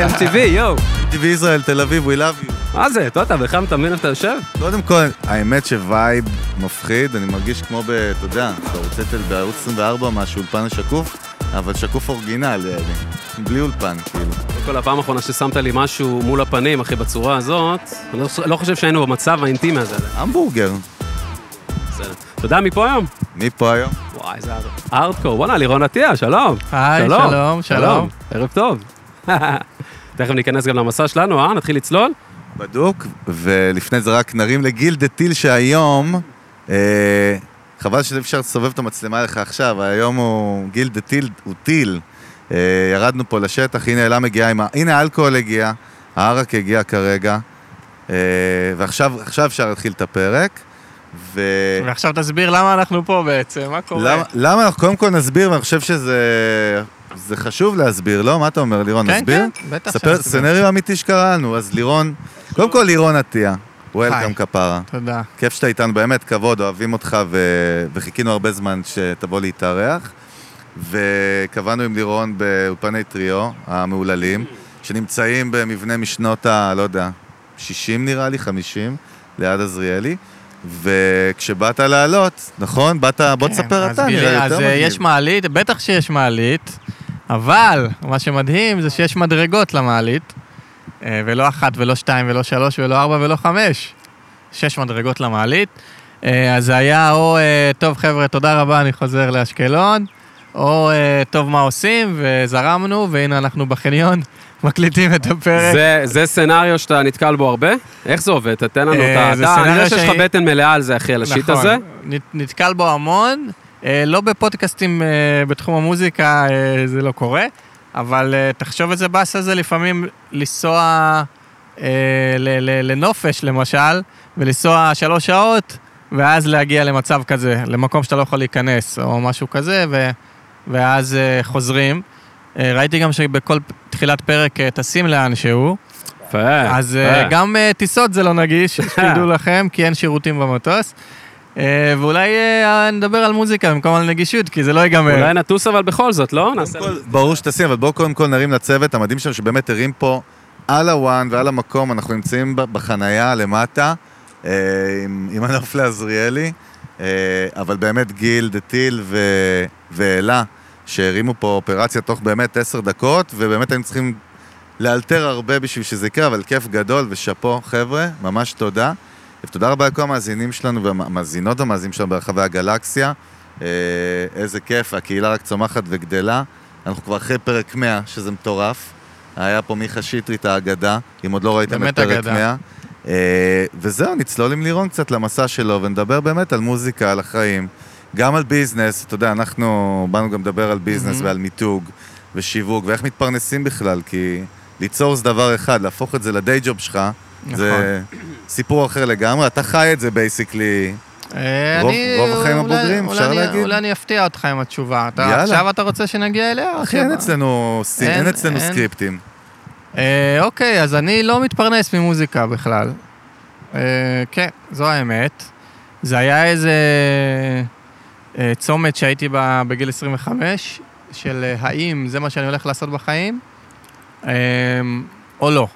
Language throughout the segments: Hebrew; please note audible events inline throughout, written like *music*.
היי, MTV, יואו. MTV ישראל, תל אביב, we love you. מה זה, טוטה, בכלל אתה מבין איפה אתה יושב? קודם כל, האמת שווייב מפחיד, אני מרגיש כמו ב... אתה יודע, אתה רוצה לתת בערוץ 24 משהו, אולפן השקוף, אבל שקוף אורגינל, יעני. בלי אולפן, כאילו. קודם כל, הפעם האחרונה ששמת לי משהו מול הפנים, אחי, בצורה הזאת, אני לא- לא חושב שהיינו במצב האינטימי הזה. המבורגר. בסדר. אתה יודע מי פה היום? מי פה היום? וואי, איזה ארדקור. בואנה, לירון עטיה, שלום. היי, שלום, שלום. ערב טוב. תכף ניכנס גם למסע שלנו, אה? נתחיל לצלול? בדוק, ולפני זה רק נרים לגיל דה טיל שהיום, אה, חבל שאי אפשר לסובב את המצלמה לך עכשיו, היום הוא, גיל דה טיל הוא טיל. אה, ירדנו פה לשטח, הנה אלה מגיעה עם ה... הנה האלכוהול הגיע, הערק הגיע כרגע, אה, ועכשיו עכשיו אפשר להתחיל את הפרק. ו... ועכשיו תסביר למה אנחנו פה בעצם, מה קורה? למה, למה אנחנו קודם כל נסביר, ואני חושב שזה זה חשוב להסביר, לא? מה אתה אומר, לירון, כן, נסביר? כן, בטח ספר. סצנריו אמיתי שקרה לנו, אז לירון, קודם כל לירון עטיה, וולקאם. כפרה. תודה. כיף שאתה איתנו, באמת כבוד, אוהבים אותך ו... וחיכינו הרבה זמן שתבוא להתארח. וקבענו עם לירון באולפני טריו המהוללים, שנמצאים במבנה משנות ה... לא יודע, 60 נראה לי, 50, ליד עזריאלי. וכשבאת לעלות, נכון? באת, בוא כן, תספר אז אתה, נראה אז יותר אה, מגניב. יש מעלית, בטח שיש מעלית, אבל מה שמדהים זה שיש מדרגות למעלית, אה, ולא אחת ולא שתיים ולא שלוש ולא ארבע ולא חמש. שש מדרגות למעלית. אה, אז זה היה או, אה, טוב חבר'ה, תודה רבה, אני חוזר לאשקלון, או טוב, מה עושים, וזרמנו, והנה אנחנו בחניון, *laughs* מקליטים את הפרק. זה- זה סצנריו שאתה נתקל בו הרבה? איך זה עובד? תתן לנו את ה... אני יודע סצנריו שיש לך בטן מלאה על זה, אחי, על השיט הזה. נכון, נת- נתקל בו המון, לא בפודקאסטים אה, בתחום המוזיקה אה, זה לא קורה, אבל אה, תחשוב איזה באס הזה לפעמים לנסוע אה, לנופש למשל, ולנסוע שלוש שעות, ואז להגיע למצב כזה, למקום שאתה לא יכול להיכנס, או משהו כזה, ו- ואז אה, חוזרים. אה, ראיתי גם שבכל תחילת פרק אה, טסים לאנשהו, יפה. אז אה, יפה. גם אה, טיסות זה לא נגיש, *laughs* שתדעו לכם, כי אין שירותים במטוס. אה, ואולי אה, נדבר על מוזיקה במקום על נגישות, כי זה לא ייגמר. אולי נטוס אבל בכל זאת, לא? נעשה... ברור שתשים, אבל בואו קודם כל נרים לצוות המדהים שלנו, שבאמת הרים פה על הוואן ועל המקום, אנחנו נמצאים בחנייה למטה, אה, עם, הנוף לעזריאלי, אבל באמת גיל, דתיל ו- ואלה, שהרימו פה אופרציה תוך באמת עשר דקות, ובאמת היינו צריכים לאלתר הרבה בשביל שזה יקרה, אבל כיף גדול ושאפו, חבר'ה, ממש תודה. ותודה רבה לכל המאזינים שלנו והמאזינות והמאזינים שלנו ברחבי הגלקסיה. אה, איזה כיף, הקהילה רק צומחת וגדלה. אנחנו כבר אחרי פרק 100, שזה מטורף. היה פה מיכה שטרית האגדה, אם עוד לא ראיתם את פרק אגדה. 100. אה, וזהו, נצלול עם לירון קצת למסע שלו, ונדבר באמת על מוזיקה, על החיים. גם על ביזנס, אתה יודע, אנחנו באנו גם לדבר על ביזנס מהמם. ועל מיתוג ושיווק, ואיך מתפרנסים בכלל, כי ליצור זה דבר אחד, להפוך את זה ל day job שלך, זה סיפור אחר לגמרי. אתה חי את זה basically. אה, רוב- אני- רוב החיים הבוגרים, אפשר להגיד? אולי אני אפתיע אותך עם התשובה. אתה-. עכשיו אתה רוצה שנגיע אליה? אחי, אין? אצלנו אין אין- אצלנו אין. סקריפטים. אה, אוקיי, אז אני לא מתפרנס ממוזיקה בכלל. אה, כן, זו האמת. זה היה איזה אה, צומת שהייתי בה בגיל 25, של האם זה מה שאני הולך לעשות בחיים, אה, או לא.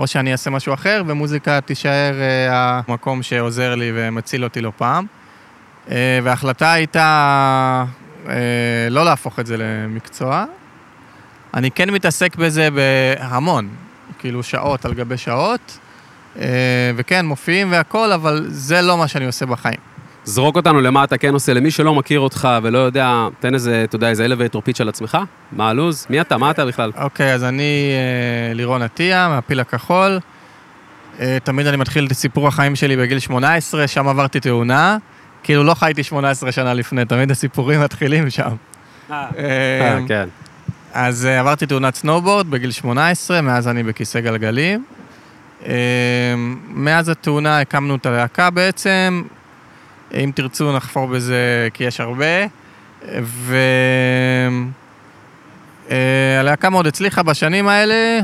או שאני אעשה משהו אחר, ומוזיקה תישאר אה, המקום שעוזר לי ומציל אותי לא פעם. אה, וההחלטה הייתה אה, לא להפוך את זה למקצוע, אני כן מתעסק בזה בהמון, כאילו שעות על גבי שעות, אה, וכן, מופיעים והכל, אבל זה לא מה שאני עושה בחיים. זרוק אותנו למה אתה כן עושה, למי שלא מכיר אותך ולא יודע, תן איזה, אתה יודע, איזה אלווייטור פיץ' על עצמך, מה הלו"ז, מי אתה, מה אתה בכלל? אוקיי, אז אני אה, לירון עטיה, מהפיל הכחול. אה, תמיד אני מתחיל את סיפור החיים שלי בגיל 18, שם עברתי תאונה. כאילו לא חייתי 18 שנה לפני, תמיד הסיפורים מתחילים שם. אה, אה, כן. אז עברתי תאונת סנובורד בגיל 18, מאז אני בכיסא גלגלים. מאז התאונה הקמנו את הלהקה בעצם, אם תרצו נחפור בזה כי יש הרבה. והלהקה מאוד הצליחה בשנים האלה.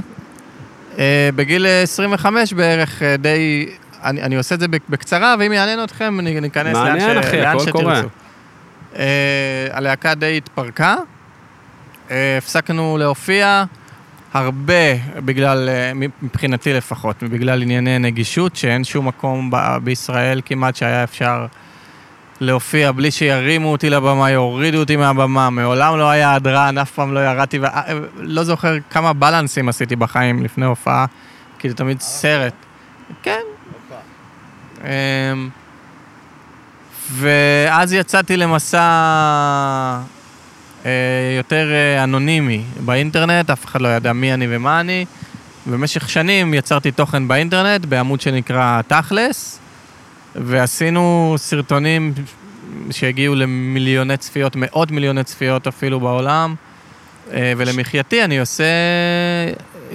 אה, בגיל 25 בערך אה, די, אני, אני עושה את זה בקצרה, ואם יעניין אתכם, אני ניכנס לאן, מעניין, אחי, לאן שתרצו. קורה. אה, הלהקה די התפרקה, אה, הפסקנו להופיע, הרבה בגלל, אה, מבחינתי לפחות, בגלל ענייני נגישות, שאין שום מקום ב- בישראל כמעט שהיה אפשר להופיע בלי שירימו אותי לבמה, יורידו אותי מהבמה, מעולם לא היה הדרן, אף פעם לא ירדתי, ו- אה, זוכר כמה בלנסים עשיתי בחיים לפני הופעה, כי זה תמיד סרט. כן. אמ, ואז יצאתי למסע אה, יותר אה, אנונימי באינטרנט, אף אחד לא ידע מי אני ומה אני. במשך שנים יצרתי תוכן באינטרנט בעמוד שנקרא תכלס, ועשינו סרטונים שהגיעו למיליוני צפיות, מאות מיליוני צפיות אפילו בעולם. אה, ולמחייתי אני עושה,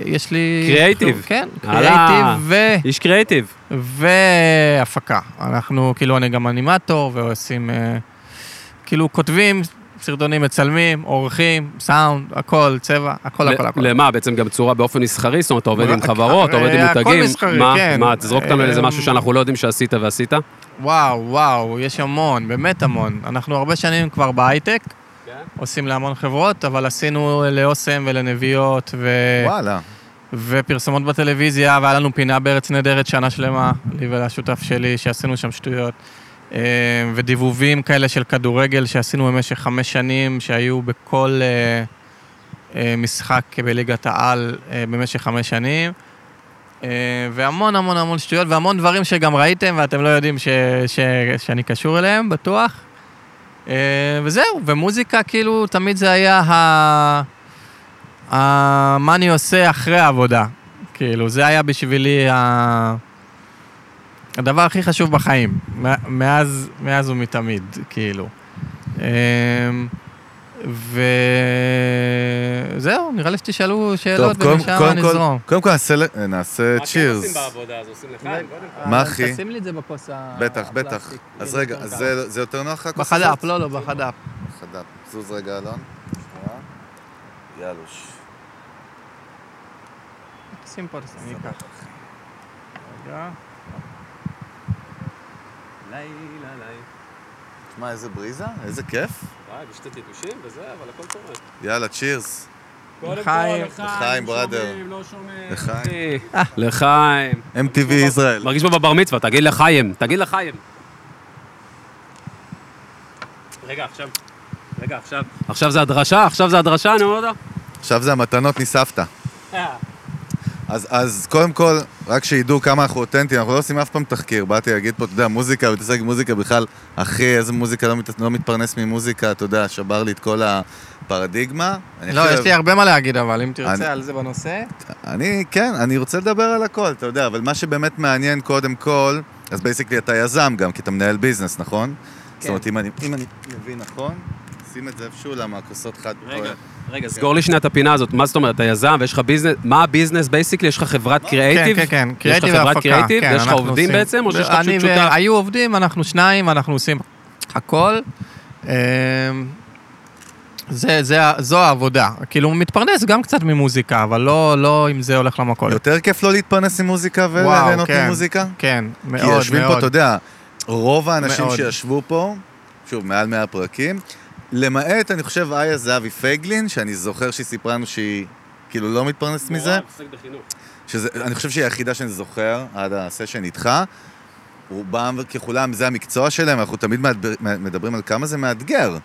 יש לי... קריאייטיב. כן. קריאייטיב ו... איש קריאיטיב. והפקה. אנחנו, כאילו, אני גם אנימטור, ועושים, אה, כאילו, כותבים סרטונים, מצלמים, עורכים, סאונד, הכל, צבע, הכל, הכל, הכל. למה? בעצם גם צורה באופן מסחרי? זאת אומרת, אתה עובד עם חברות, אתה עובד עם אה, הכל מותגים? מסחרי, מה? כן. מה, תזרוק אותנו לאיזה אה, משהו שאנחנו לא יודעים שעשית ועשית? וואו, וואו, יש המון, באמת המון. אנחנו הרבה שנים כבר בהייטק, עושים להמון חברות, אבל עשינו לאוסם ולנביאות, ו... וואלה. ופרסומות בטלוויזיה, והיה לנו פינה בארץ נהדרת שנה שלמה, לי ולשותף שלי, שעשינו שם שטויות. אה, ודיבובים כאלה של כדורגל שעשינו במשך חמש שנים, שהיו בכל אה, אה, משחק בליגת העל במשך חמש שנים. והמון המון המון שטויות, והמון דברים שגם ראיתם ואתם לא יודעים ש, ש, שאני קשור אליהם, בטוח. וזהו, ומוזיקה כאילו תמיד זה היה ה... ה... מה אני עושה אחרי העבודה. כאילו, זה היה בשבילי ה... הדבר הכי חשוב בחיים, מאז, מאז ומתמיד, כאילו. אמ, וזהו, נראה לי שתשאלו שאלות ומשם קודם כל, נזרום. קודם כל נעשה ל- נעשה צ'ירס. בעבודה הזו? עושים לחיים, מה, אחי? תשים לי את זה בכוס ה... בטח, בטח. אז רגע, אז זה זה יותר נוח לך? בחד"פ? לא, לא, בחד"פ. בחד"פ. זוז רגע, אלון. יאלוש. שים פה, תשים, אני אקח. רגע. לילה, לילה. תשמע, איזה בריזה, איזה כיף. וואי, בשתי טיטושים וזה, אבל הכל קורה. יאללה, צ'ירס. לחיים. לחיים, בראדר. לא שומעים. לחיים. לחיים. MTV ישראל. מרגיש פה בבר מצווה, תגיד לחיים, תגיד לחיים. רגע, עכשיו. רגע, עכשיו. עכשיו זה הדרשה? עכשיו זה הדרשה, אני אומר לך. עכשיו זה המתנות מסבתא. אז, אז קודם כל, רק שידעו כמה אנחנו אותנטיים, אנחנו לא עושים אף פעם תחקיר. באתי להגיד פה, אתה יודע, מוזיקה, מתעסק מוזיקה בכלל, אחי, איזה מוזיקה לא, מת, לא מתפרנס ממוזיקה, אתה יודע, שבר לי את כל הפרדיגמה. אני לא, חושב- יש לי הרבה מה להגיד, אבל אם אני- תרצה על זה בנושא. אני, כן, אני רוצה לדבר על הכל, אתה יודע, אבל מה שבאמת מעניין קודם כל, אז basically אתה יזם גם, כי אתה מנהל business, נכון? זאת אומרת, אם אני, אם אני מבין נכון, שים את זה איפשהו, למה הכוסות חד... רגע, רגע, סגור לי שנייה את הפינה הזאת. מה זאת אומרת, אתה יזם ויש לך business, מה ה business basically? יש לך חברת קריאייטיב? כן, כן, כן, יש לך חברת. קריאייטיב? כן, ויש לך אנחנו עובדים בעצם, או שיש לך פשוט שותף? היו עובדים, אנחנו שניים, אנחנו עושים הכל. אמ, זה, זה, זו העבודה. כאילו, הוא מתפרנס גם קצת ממוזיקה, אבל לא, לא אם זה הולך למכולת. יותר כיף לא להתפרנס עם מוזיקה וליהנות כן. ממוזיקה? כן, כי מאוד, יושבים פה, מאוד. אתה יודע, רוב האנשים מאוד. שישבו פה, שוב, מעל 100 פרקים, למעט, אני חושב, איה זהבי פייגלין, שאני זוכר שהיא סיפרה לנו שהיא כאילו לא מתפרנסת מזה, שזה, אני חושב שהיא היחידה שאני זוכר עד הסשן איתך. רובם ככולם, זה המקצוע שלהם, אנחנו תמיד מדבר, מדברים על כמה זה מאתגר.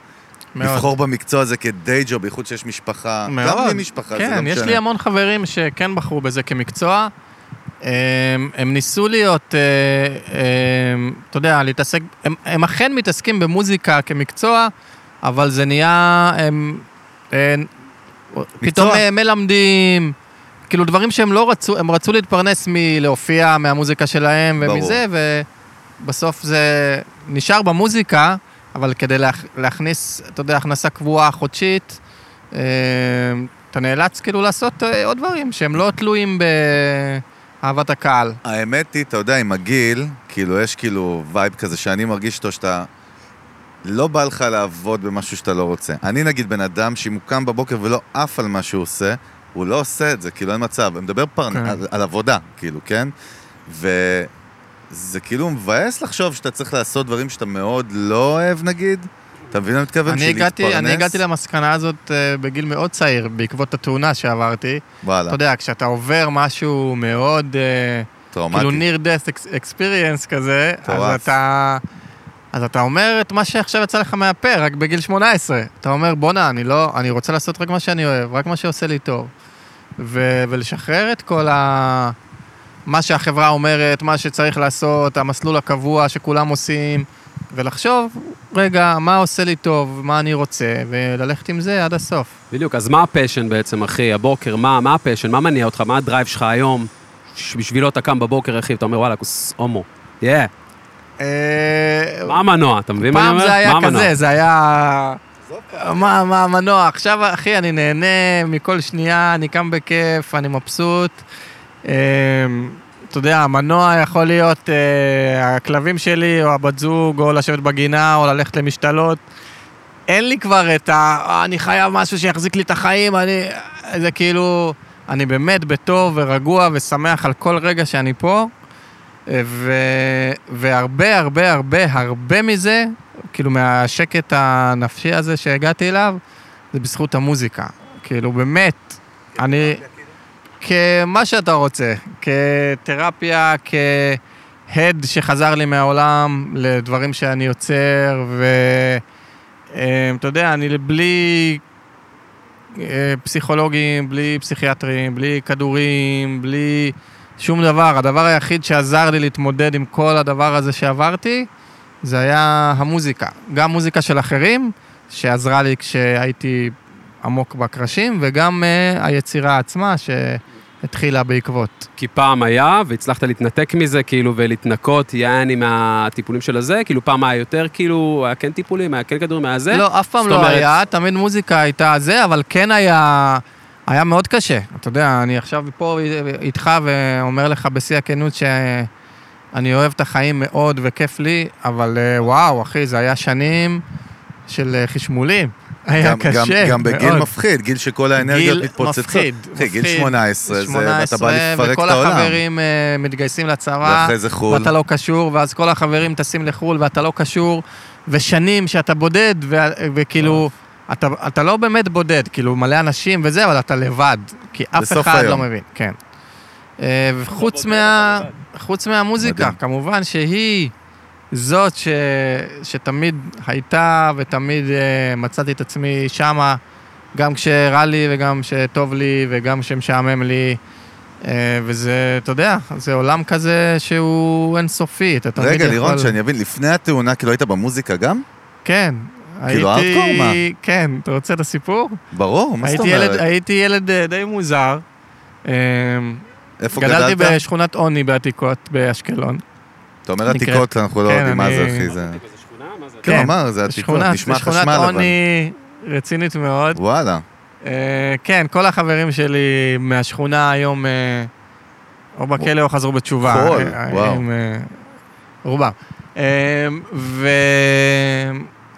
מאוד. לבחור במקצוע הזה כדיי ג'וב, בייחוד שיש משפחה. גם מאוד. בלי משפחה, זה לא כן, משנה. יש לי המון חברים שכן בחרו בזה כמקצוע. הם, הם ניסו להיות, אה, הם, אתה יודע, להתעסק, הם, הם אכן מתעסקים במוזיקה כמקצוע, אבל זה נהיה, הם, הם פתאום אה, מלמדים, כאילו דברים שהם לא רצו, הם רצו להתפרנס מלהופיע מהמוזיקה שלהם ברור. ומזה, ובסוף זה נשאר במוזיקה, אבל כדי להכ, להכניס, אתה יודע, הכנסה קבועה חודשית, אה, אתה נאלץ כאילו לעשות אה, עוד דברים שהם לא תלויים באהבת הקהל. האמת היא, אתה יודע, עם הגיל, כאילו, יש כאילו vibe כזה שאני מרגיש אותו שאתה... לא בא לך לעבוד במשהו שאתה לא רוצה. אני נגיד בן אדם שאם הוא קם בבוקר ולא עף על מה שהוא עושה, הוא לא עושה את זה, כאילו אין מצב. אני מדבר פרנ... כן. על, על עבודה, כאילו, כן? וזה כאילו מבאס לחשוב שאתה צריך לעשות דברים שאתה מאוד לא אוהב, נגיד, אתה מבין מה אני מתכוון? אני הגעתי, אני? הגעתי למסקנה הזאת אה, בגיל מאוד צעיר, בעקבות התאונה שעברתי. וואלה, אתה יודע, כשאתה עובר משהו מאוד, אה, טראומטי. כאילו near death ex- experience כזה, אז מטורף. אתה... אז אתה אומר את מה שעכשיו יצא לך מהפה, רק בגיל 18. אתה אומר, בואנה, אני לא, אני רוצה לעשות רק מה שאני אוהב, רק מה שעושה לי טוב. ו- ולשחרר את כל ה... מה שהחברה אומרת, מה שצריך לעשות, המסלול הקבוע שכולם עושים, ולחשוב, רגע, מה עושה לי טוב, מה אני רוצה, וללכת עם זה עד הסוף. בדיוק, אז מה ה passion בעצם, אחי? הבוקר, מה, מה ה passion? מה מניע אותך? מה ה drive שלך היום? שבשבילו אתה קם בבוקר, אחי, ואתה אומר, וואלה, כוס אומו. יא. מה המנוע? אתה מבין מה אני פעם אומר? זה היה? כזה, זה היה... מה, מה המנוע? עכשיו, אחי, אני נהנה מכל שנייה, אני קם בכיף, אני מבסוט. אה, אתה יודע, המנוע יכול להיות אה, הכלבים שלי, או הבת זוג, או לשבת בגינה, או ללכת למשתלות. אין לי כבר את ה... "אה, אני חייב משהו שיחזיק לי את החיים, אני... זה כאילו... אני באמת בטוב ורגוע ושמח על כל רגע שאני פה. ו... והרבה, הרבה, הרבה, הרבה מזה, כאילו מהשקט הנפשי הזה שהגעתי אליו, זה בזכות המוזיקה. כאילו, באמת, אני... כמה שאתה רוצה, כתרפיה, כהד שחזר לי מהעולם לדברים שאני יוצר, ואתה יודע, אני בלי אה, פסיכולוגים, בלי פסיכיאטרים, בלי כדורים, בלי שום דבר. הדבר היחיד שעזר לי להתמודד עם כל הדבר הזה שעברתי, זה היה המוזיקה. גם מוזיקה של אחרים, שעזרה לי כשהייתי עמוק בקרשים, וגם uh, היצירה עצמה שהתחילה בעקבות. כי פעם היה, והצלחת להתנתק מזה, כאילו, ולהתנקות, יעני, מהטיפולים של הזה, כאילו, פעם היה יותר, כאילו, היה כן טיפולים, היה כן כדורים, היה זה. לא, אף פעם לא אומרת- היה, תמיד מוזיקה הייתה זה, אבל כן היה, היה מאוד קשה. אתה יודע, אני עכשיו פה איתך ואומר לך בשיא הכנות שאני אוהב את החיים מאוד וכיף לי, אבל אה, וואו, אחי, זה היה שנים של אה, חשמולים. היה גם- קשה גם- גם בגיל מאוד. מפחיד, גיל שכל האנרגיות גיל מתפוצצות. מפחיד, אחי, גיל מפחיד. 18, זה- ואתה בא 18, לפרק את וכל העולם. החברים אה, מתגייסים לצבא, ואחרי זה חו"ל. ואתה לא קשור, ואז כל החברים טסים לחו"ל ואתה לא קשור, ושנים שאתה בודד, ו- וכאילו, אתה, אתה לא באמת בודד, כאילו מלא אנשים וזה, אבל אתה לבד, כי אף אחד היום. לא מבין, כן. אה, וחוץ מה, חוץ מהמוזיקה, מדהים. כמובן שהיא זאת ש, שתמיד הייתה ותמיד אה, מצאתי את עצמי שמה, גם כשרע לי וגם כשטוב לי וגם כשמשעמם לי. אה, וזה, אתה יודע, זה עולם כזה שהוא אינסופי, אתה תמיד יכול... רגע, לירון, שאני אבין, לפני התאונה, כאילו היית במוזיקה גם? כן. כאילו, הייתי- הארדקור, מה? כן, אתה רוצה את הסיפור? ברור, מה זאת הייתי ילד, אומרת? הייתי ילד אה, די מוזר. אה, איפה גדלתי גדלת? בשכונת עוני בעתיקות באשקלון. אתה אומר עתיקות, אנחנו לא כן, יודעים מה זה, אחי, זה... כן, כן, אמר, זה עתיקות, שכונת- נשמע שכונת חשמל, אבל... עוני רצינית מאוד. וואלה. אה, כן, כל החברים שלי מהשכונה היום אה, או בכלא או חזרו בתשובה. חול, אה, וואו. רובם. אה,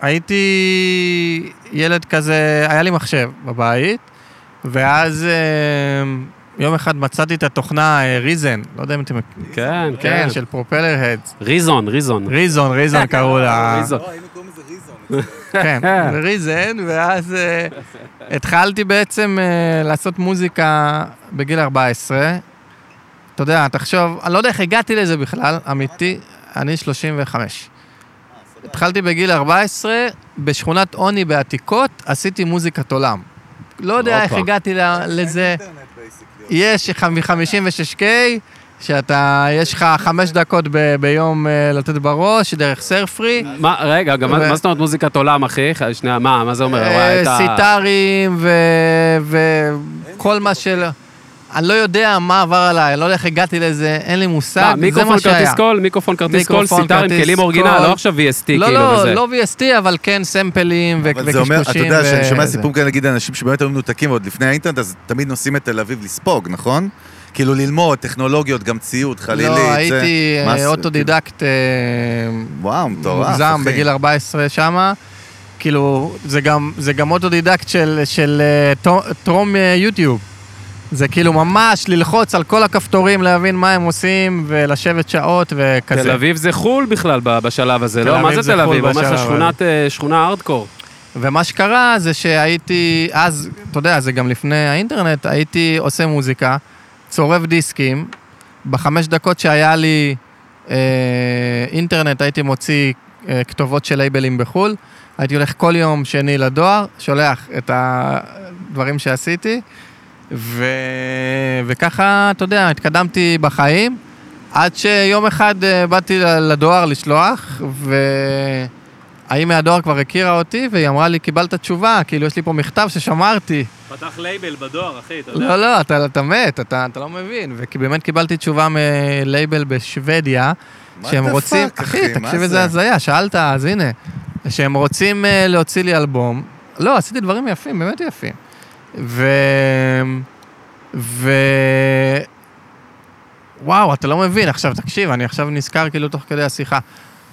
והייתי ילד כזה, היה לי מחשב בבית, ואז אה, יום אחד מצאתי את התוכנה אה, ריזן, לא יודע אם אתם... כן, כן, כן. של פרופלר הדס. ריזון, ריזון. ריזון, ריזון קראו לה. ריזון. כן, *laughs* ריזן, ואז אה, התחלתי בעצם אה, לעשות מוזיקה בגיל 14. אתה יודע, תחשוב, אני לא יודע איך הגעתי לזה בכלל, אמיתי, אני 35. התחלתי בגיל 14, בשכונת עוני בעתיקות, עשיתי מוזיקת עולם. לא יודע איך. הגעתי לזה. יש מ-56K, שאתה, יש לך חמש דקות ב- ביום אה, לתת בראש, דרך סרפרי. מה, רגע, גם מה ו- מה זאת אומרת מוזיקת עולם, אחי? שנייה, מה, מה זה אומר? אה, סיטרים וכל מה של... אני לא יודע מה עבר עליי, אני לא יודע איך הגעתי לזה, אין לי מושג, מה, זה מיקרופון מה שהיה. כרטיס קול, מיקרופון כרטיס קול, מיקרופון, סיטר עם כלים original. לא עכשיו VST לא, כאילו לא, וזה. לא VST, אבל כן סמפלים ו- אבל זה אומר, אתה וקשקושים. יודע, כשאני שומע וזה. סיפורים כאלה, נגיד, אנשים שבאמת היו מנותקים עוד לפני האינטרנט, אז תמיד נוסעים את תל אביב לספוג, נכון? כאילו ללמוד, טכנולוגיות, גם ציוד, חלילה, לא. הייתי אה, זה, אוטודידקט אה, וואו, מטורף, אחי. מוגזם בגיל 14 שמה. כאילו, זה גם, זה גם אוטודידקט של, של אה, טרום יוטיוב. זה כאילו ממש ללחוץ על כל הכפתורים, להבין מה הם עושים, ולשבת שעות וכזה. תל אביב זה חו"ל בכלל בשלב הזה, לא? מה זה תל חו"ל אביב? אומר לך שכונת, אה, שכונה ארדקור. ומה שקרה זה שהייתי, אז, אתה יודע, זה גם לפני האינטרנט, הייתי עושה מוזיקה, צורב דיסקים, בחמש דקות שהיה לי אה, אינטרנט הייתי מוציא אה, כתובות של לייבלים בחו"ל, הייתי הולך כל יום שני לדואר, שולח את הדברים שעשיתי, ו... וככה, אתה יודע, התקדמתי בחיים, עד שיום אחד אה, באתי לדואר לשלוח, ו... האם מהדואר כבר הכירה אותי, והיא אמרה לי, קיבלת תשובה, כאילו, יש לי פה מכתב ששמרתי. פתח לייבל בדואר, אחי, אתה לא, לא, אתה, אתה מת, אתה, אתה לא מבין. ובאמת קיבלתי תשובה מלייבל בשוודיה, שהם רוצים... fuck, אחי, אחי, מה תקשיב זה? איזה הזיה, שאלת, אז הנה. שהם רוצים אה, להוציא לי אלבום. לא, עשיתי דברים יפים, באמת יפים. ו... ו... וואו, אתה לא מבין. עכשיו, תקשיב, אני עכשיו נזכר כאילו תוך כדי השיחה.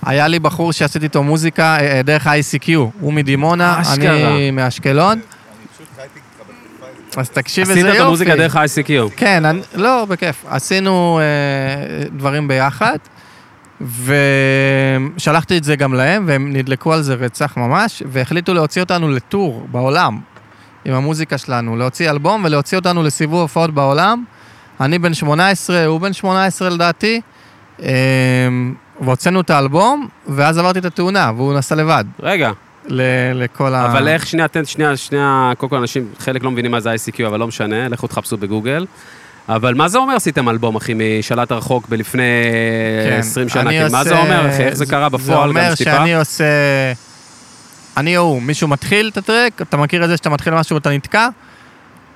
היה לי בחור שעשיתי איתו מוזיקה אה, דרך ה-ICQ, הוא מדימונה. אני מאשקלון. אז תקשיב איזה עשית יופי. את המוזיקה דרך ה-ICQ. כן, אני, לא, בכיף. עשינו אה, דברים ביחד, ושלחתי את זה גם להם, והם נדלקו על זה רצח ממש, והחליטו להוציא אותנו לטור בעולם עם המוזיקה שלנו, להוציא אלבום ולהוציא אותנו לסיבוב הופעות בעולם. אני בן 18, הוא בן 18 לדעתי, אה, והוצאנו את האלבום, ואז עברתי את התאונה, והוא נסע לבד רגע, ל- לכל ה... אבל איך, שנייה, תן, שנייה, שנייה, קודם כל אנשים, חלק לא מבינים מה זה ICQ, אבל לא משנה, לכו תחפשו בגוגל. אבל מה זה אומר עשיתם אלבום, אחי, משלט הרחוק בלפני כן, 20 שנה? כאילו, מה זה אומר, אחי? איך זה קרה בפועל, זה אומר? שאני עושה... אני או הוא, מישהו מתחיל את ה track, אתה מכיר את זה שאתה מתחיל משהו ואתה נתקע?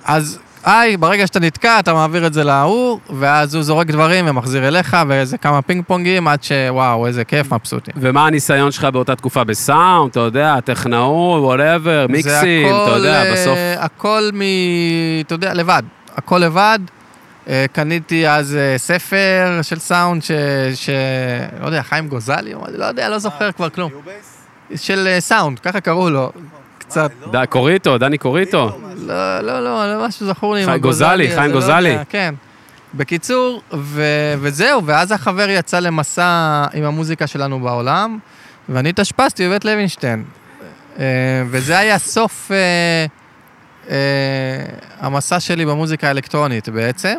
אז היי, ברגע שאתה נתקע, אתה מעביר את זה להוא, ואז הוא זורק דברים ומחזיר אליך, ואיזה כמה פינג פונגים, עד שוואו, איזה כיף, מבסוטים. ומה הניסיון שלך באותה תקופה בסאונד, אתה יודע, טכנאות, whatever, מיקסים, אתה יודע, הכל, בסוף... אה, הכל מ... אתה יודע, לבד. הכל לבד. אה, קניתי אז אה, ספר של סאונד, ש... ש... לא יודע, חיים גוזלי, לא יודע, לא זוכר כבר כלום. של אה, סאונד, ככה קראו לו. קצת. קוריטו, דני קוריטו. לא, לא, לא, לא משהו זכור לי חיים גוזלי, חיים לא גוזלי. כן. בקיצור, ו... וזהו, ואז החבר יצא למסע עם המוזיקה שלנו בעולם, ואני התאשפזתי בבית לוינשטיין. אה, וזה היה סוף אה, המסע שלי במוזיקה האלקטרונית בעצם,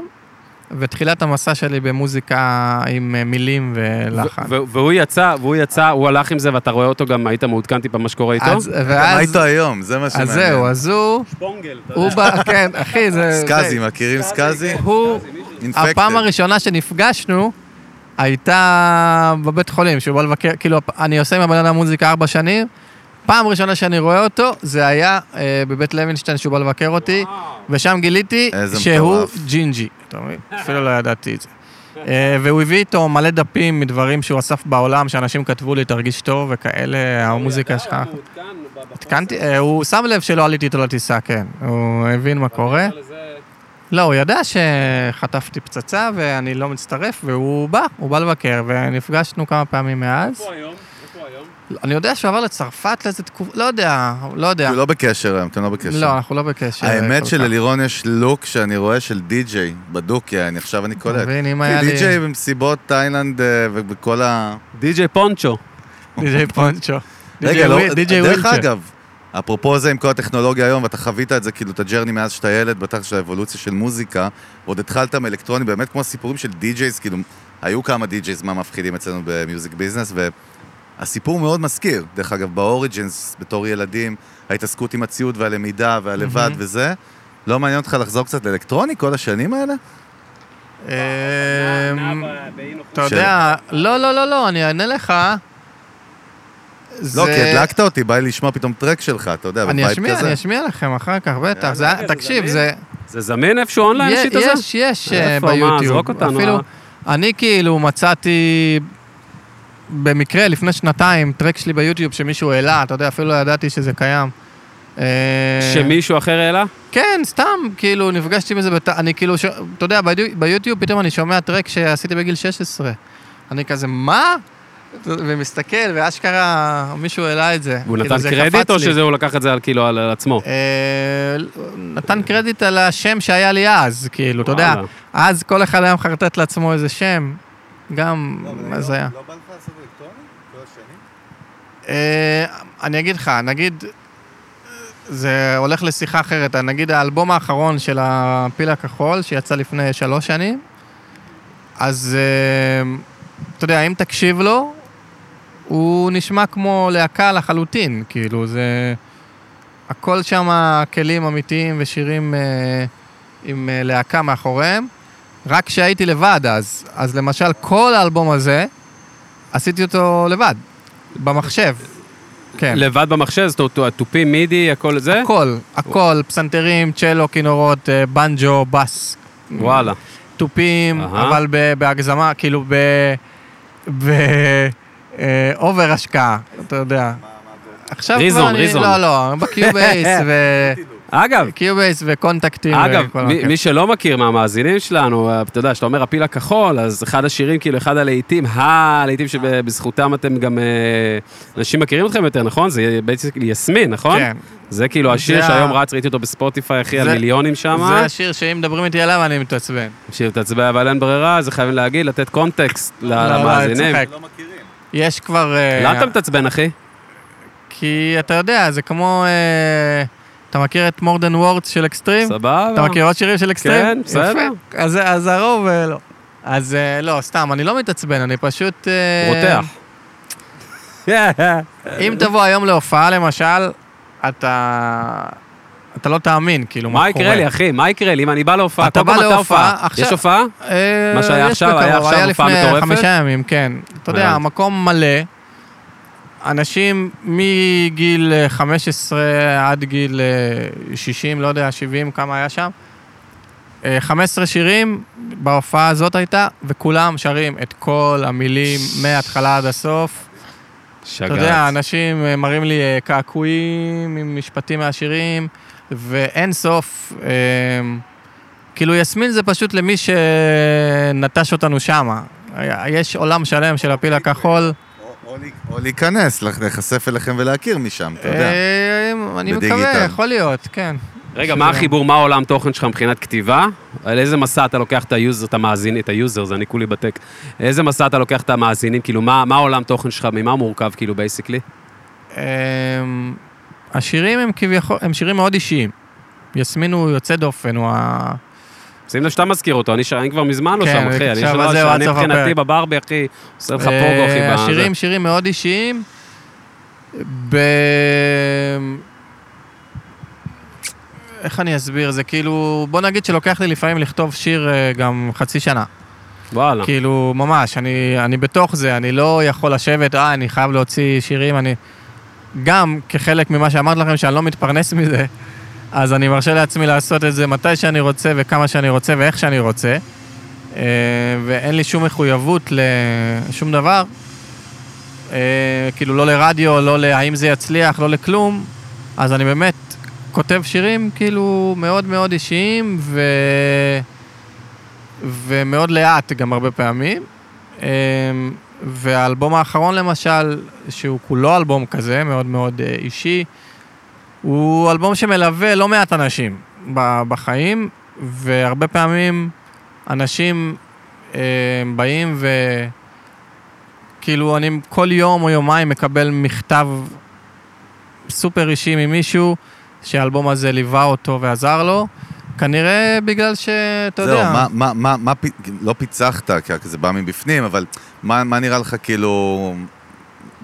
ותחילת המסע שלי במוזיקה עם אה, מילים ולחן. והוא יצא, והוא יצא, הוא הלך עם זה, ואתה רואה אותו גם, היית מעודכן טיפה מה שקורה איתו? אז, מה ואז, איתו היום? זה מה אז שמעניין. זהו, אז הוא, שפונגל, אתה הוא בא, כן, אחי, זה... *laughs* סקאזי, מכירים סקאזי? הוא. הפעם הראשונה שנפגשנו הייתה בבית חולים, שהוא בא לבקר, כאילו, אני עושה עם הבן אדם מוזיקה ארבע שנים, פעם ראשונה שאני רואה אותו, זה היה אה, בבית לוינשטיין שהוא בא לבקר אותי, ושם גיליתי שהוא מטורף. ג'ינג'י, אתה מבין? אפילו לא ידעתי את זה. אה, והוא הביא איתו מלא דפים מדברים שהוא אסף בעולם, שאנשים כתבו לי, תרגיש טוב וכאלה, המוזיקה שלך. עדכנתי, אה, הוא שם לב שלא עליתי איתו לטיסה, כן. הוא הבין מה קורה. לא, הוא ידע שחטפתי פצצה ואני לא מצטרף, והוא בא, הוא בא לבקר, ונפגשנו כמה פעמים מאז. היום? איפה היום? אני יודע שהוא עבר לצרפת לאיזה תקופה, לא יודע, לא יודע. הוא לא בקשר היום, אתם לא בקשר. לא, אנחנו לא בקשר. האמת כל כך. שללירון יש לוק שאני רואה של די-ג'יי בדוק, יעני, עכשיו אני קולט. מבין, אם היה לי... די-ג'יי במסיבות תאילנד אה, ובכל ה... די.ג'יי פונצ'ו. די.ג'יי *laughs* פונצ'ו. רגע, לא, דרך. אגב, אפרופו זה עם כל הטכנולוגיה היום, ואתה חווית את זה, כאילו, את ה journey מאז שאתה ילד, בטח של האבולוציה של מוזיקה, ועוד התחלת מאלקטרוני, באמת כמו הסיפורים של די-ג'ייז, כאילו, היו כמה די-ג'ייז מה מפחידים אצלנו ב music business, והסיפור מאוד מזכיר. דרך אגב, באוריג'ינס, בתור ילדים, ההתעסקות עם הציוד והלמידה והלבד מהמם. וזה, לא מעניין אותך לחזור קצת לאלקטרוני כל השנים האלה? אמ, אתה יודע, לא, לא, לא, לא, אני אענה לך. לא, כי הדלקת אותי, בא לי לשמוע פתאום טרק שלך, אתה יודע, אשמיע, כזה. אני אשמיע לכם אחר כך, בטח. תקשיב? זה... זה זמין איפשהו אונליין, השיט הזה? יש, יש אה, איפה? מה? ביוטיוב. זרוק אותנו, אפילו, אה. אני כאילו מצאתי במקרה לפני שנתיים טרק שלי ביוטיוב שמישהו העלה, אתה יודע, אפילו לא ידעתי שזה קיים. אה, שמישהו אחר העלה? כן, סתם, כאילו, נפגשתי בזה, בת... אני כאילו, ש... אתה יודע, ביו- ביוטיוב פתאום אני שומע טרק שעשיתי בגיל 16. אני כזה, מה? ומסתכל, ואשכרה מישהו העלה את זה. הוא כאילו, נתן קרדיט, או. שזה הוא לקח את זה על כאילו על על עצמו? אה, נתן קרדיט על השם שהיה לי אז, כאילו, אתה יודע. אז כל אחד היה מחרטט לעצמו איזה שם, גם, מה זה היה? לא בא לך לעשות אלקטרוני? כל השנים? אה, אני אגיד לך, נגיד, זה הולך לשיחה אחרת, נגיד האלבום האחרון של הפיל הכחול, שיצא לפני שלוש שנים, אז אה, אתה יודע, אם תקשיב לו, הוא נשמע כמו להקה לחלוטין, כאילו, זה... הכל שם כלים אמיתיים ושירים אה, עם אה, להקה מאחוריהם. רק כשהייתי לבד אז, אז למשל כל האלבום הזה, עשיתי אותו לבד, במחשב. כן. לבד במחשב, זאת אומרת, התופים, מידי, הכל זה? הכל, הכל, פסנתרים, צ'לו, כינורות, אה, בנג'ו, בס. וואלה. תופים, אהה. אבל ב- בהגזמה, כאילו ב... ב... אה, over השקעה, אתה יודע. עכשיו Reason, כבר אני... Reason. לא, לא, ב Cubase *laughs* ו... אגב, Cubase ו Kontakt-ים. אגב, וכל מי, שלא מכיר מהמאזינים שלנו, אתה יודע, כשאתה אומר הפיל הכחול, אז אחד השירים, כאילו, אחד הלהיטים, הלהיטים שבזכותם אתם גם, אה, אנשים מכירים אתכם יותר, נכון? זה בעצם יסמין, נכון? כן. זה כאילו השיר זה שהיום רץ, ראיתי אותו בספוטיפיי, אחי, על זה- מיליונים שם. זה השיר שאם מדברים איתי עליו אני מתעצבן. שיר תצבע, אבל אין ברירה, אז חייבים להגיד, לתת context ל- לא, למאזינים. לא. יש כבר... אה, למה אתה מתעצבן, אחי? כי אתה יודע, זה כמו... אה, אתה מכיר את More Than Words של אקסטרים? סבבה. אתה מכיר עוד שירים של אקסטרים? כן, בסדר. אז, אז הרוב לא. אז אה, לא, סתם, אני לא מתעצבן, אני פשוט... אה, רותח. *laughs* אם תבוא היום להופעה, למשל, אתה... אתה לא תאמין, כאילו, מה מה קורה. יקרה לי, אחי? מה יקרה לי? אם אני בא להופעה, אתה בא להופעה, הופעה. עכשיו- יש הופעה? אה, מה שהיה עכשיו, היה עכשיו היה הופעה לפני מטורפת? חמישה ימים, כן. אתה יודע. המקום מלא. אנשים מגיל אה, 15 עד גיל אה, 60, לא יודע, 70, כמה היה שם. אה, 15 שירים בהופעה הזאת הייתה, וכולם שרים את כל המילים מההתחלה עד הסוף. אתה יודע, שגעת. אנשים אה, מראים לי אה, קעקועים עם משפטים מהשירים, ואין סוף. אה, כאילו, יסמין זה פשוט למי שנטש אותנו שמה. יש עולם שלם של הפיל הכחול. או- להיכנס, להיחשף אליכם ולהכיר משם, אתה יודע. אה, אני. מקווה, יכול להיות, כן. רגע, מה החיבור, מה העולם תוכן שלך מבחינת כתיבה? על איזה מסע אתה לוקח את ה user, את המאזינים, את ה user, זה אני כולי ב tech. איזה מסע אתה לוקח את המאזינים, כאילו, מה מה העולם תוכן שלך, ממה מורכב, כאילו, basically? אמ, השירים הם כביכול, הם שירים מאוד אישיים. יסמין הוא יוצא דופן, הוא ה... שים לב שאתה מזכיר אותו, אני כבר מזמן לא כן, שם, אחי. אני עד אני סוף מבחינתי. בברבי, אחי, עושה לך אה, פוגו, אחי. השירים, שירים מאוד אישיים. ב... איך אני אסביר? זה כאילו, בוא נגיד שלוקח לי לפעמים לכתוב שיר אה, גם חצי שנה. וואלה. כאילו, ממש, אני, אני בתוך זה, אני לא יכול לשבת, אה, אני חייב להוציא שירים, אני... גם כחלק ממה שאמרתי לכם, שאני לא מתפרנס מזה, אז אני מרשה לעצמי לעשות את זה מתי שאני רוצה וכמה שאני רוצה ואיך שאני רוצה. אה, ואין לי שום מחויבות לשום דבר. אה, כאילו, לא לרדיו, לא להאם זה יצליח, לא לכלום. אז אני באמת כותב שירים כאילו מאוד מאוד אישיים ו... ומאוד לאט גם הרבה פעמים. אמ, והאלבום האחרון למשל, שהוא כולו אלבום כזה, מאוד מאוד אה, אישי, הוא אלבום שמלווה לא מעט אנשים בחיים, והרבה פעמים אנשים אה, באים ו... כאילו, אני כל יום או יומיים מקבל מכתב סופר אישי ממישהו, שהאלבום הזה ליווה אותו ועזר לו. כנראה בגלל שאתה יודע... זהו, מה- מה- מה- מה לא פיצחת, כי זה בא מבפנים, אבל מה מה נראה לך כאילו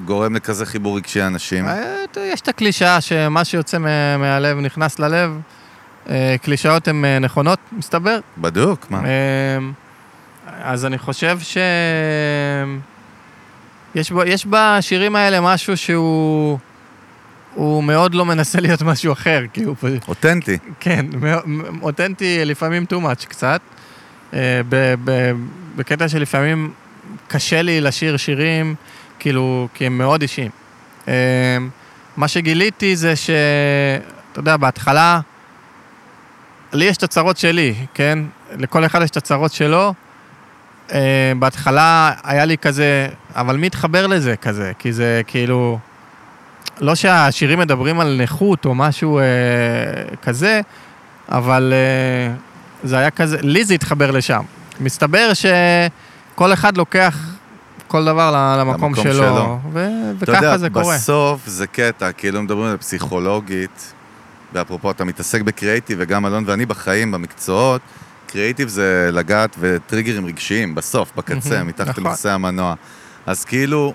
גורם לכזה חיבור רגשי אנשים? אה, יש את הקלישאה שמה שיוצא מה- מהלב נכנס ללב. אה, קלישאות הן אה, נכונות, מסתבר. בדוק, מה? אז אני חושב ש... יש, בו, יש בשירים האלה משהו שהוא... הוא מאוד לא מנסה להיות משהו אחר, כי הוא פשוט... אותנטי. כן, אותנטי לפעמים too much קצת. ב- ב- בקטע שלפעמים קשה לי לשיר שירים, כאילו, כי הם מאוד אישיים. אה, מה שגיליתי זה ש... אתה יודע, בהתחלה, לי יש את הצרות שלי, כן? לכל אחד יש את הצרות שלו, אה, בהתחלה היה לי כזה, אבל מי התחבר לזה כזה? כי זה כאילו... לא שהשירים מדברים על נכות או משהו אה, כזה, אבל אה, זה היה כזה, לי זה התחבר לשם. מסתבר שכל אחד לוקח כל דבר למקום שלו, שלו. ו- אתה יודע, וככה זה קורה. בסוף זה קטע, כאילו מדברים על פסיכולוגית, ואפרופו, אתה מתעסק בקריאיטיב, וגם אלון ואני בחיים, במקצועות, קריאיטיב זה לגעת וטריגרים רגשיים, בסוף, בקצה, מתחת נכון. למכסה המנוע. אז כאילו,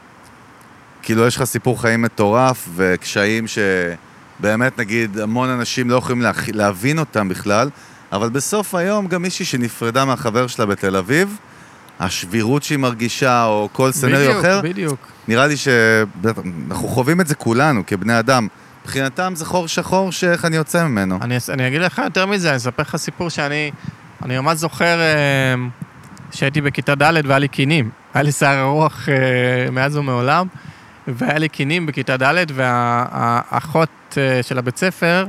כאילו יש לך סיפור חיים מטורף, וקשיים שבאמת, נגיד, המון אנשים לא יכולים להכ... להבין אותם בכלל, אבל בסוף היום גם מישהי שנפרדה מהחבר שלה בתל אביב, השבירות שהיא מרגישה, או כל סצנריו בדיוק, אחר, בדיוק. נראה לי שאנחנו חווים את זה כולנו, כבני אדם. מבחינתם זה חור שחור שאיך אני יוצא ממנו. אני, אני אגיד לך יותר מזה, אני אספר לך סיפור שאני אני ממש זוכר אה, שהייתי בכיתה ד' והיה לי קינים. היה לי שיער ארוך אה, מאז ומעולם, והיה לי קינים בכיתה ד', והאחות אה, של הבית ספר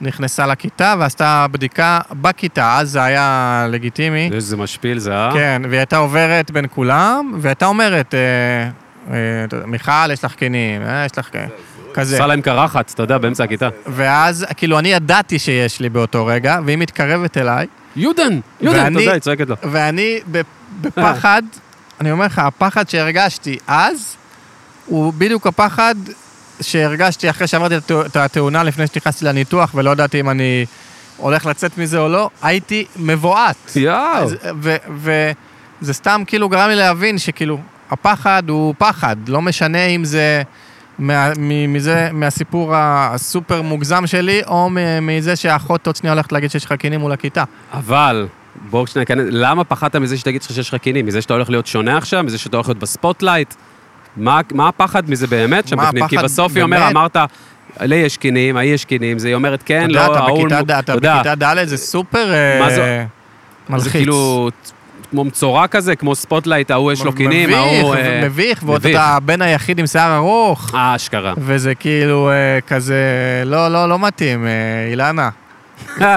נכנסה לכיתה ועשתה בדיקה בכיתה, אז זה היה לגיטימי. איזה משפיל זה, אה? כן, והיא הייתה עוברת בין כולם, והייתה אומרת, אה, אה, אתה יודע, מיכל, יש לך קינים, אה, יש לך... כזה. עשה להם קרחת, אתה יודע, באמצע הכיתה. ואז, כאילו, אני ידעתי שיש לי באותו רגע, והיא מתקרבת אליי, יודן, יודן, ואני- תודה, היא צועקת לו. ואני *laughs* בפחד, אני אומר לך, הפחד שהרגשתי אז, הוא בדיוק הפחד שהרגשתי אחרי שעברתי את התא- את התאונה לפני שנכנסתי לניתוח, ולא ידעתי אם אני הולך לצאת מזה או לא, הייתי מבועת. יואו. וזה סתם כאילו גרם לי להבין שכאילו, הפחד הוא פחד, לא משנה אם זה מה, מזה, מהסיפור הסופר מוגזם שלי, או מזה שהאחות עוד שנייה הולכת להגיד שיש לך כינים מול הכיתה. אבל, בואו שנייה ניכנס, למה פחדת מזה שתגיד לך שיש לך כינים? מזה שאתה הולך להיות שונה עכשיו? מזה שאתה הולך להיות ב spotlight? מה מה הפחד מזה באמת שם בפנים? כי בסוף היא אומרת? אמרת, לי יש כינים, ההיא יש כינים, זה היא אומרת, כן, לא, ההוא... אתה בכיתה ד' זה סופר אה, מלחיץ. זה כאילו כמו מצורע כזה, כמו spotlight, ההוא יש לו כינים, ההוא... מביך, אה, מביך, ועוד. אתה הבן היחיד עם שיער ארוך, אה, אשכרה. וזה כאילו אה, כזה, לא, לא, לא מתאים, אילנה. *laughs*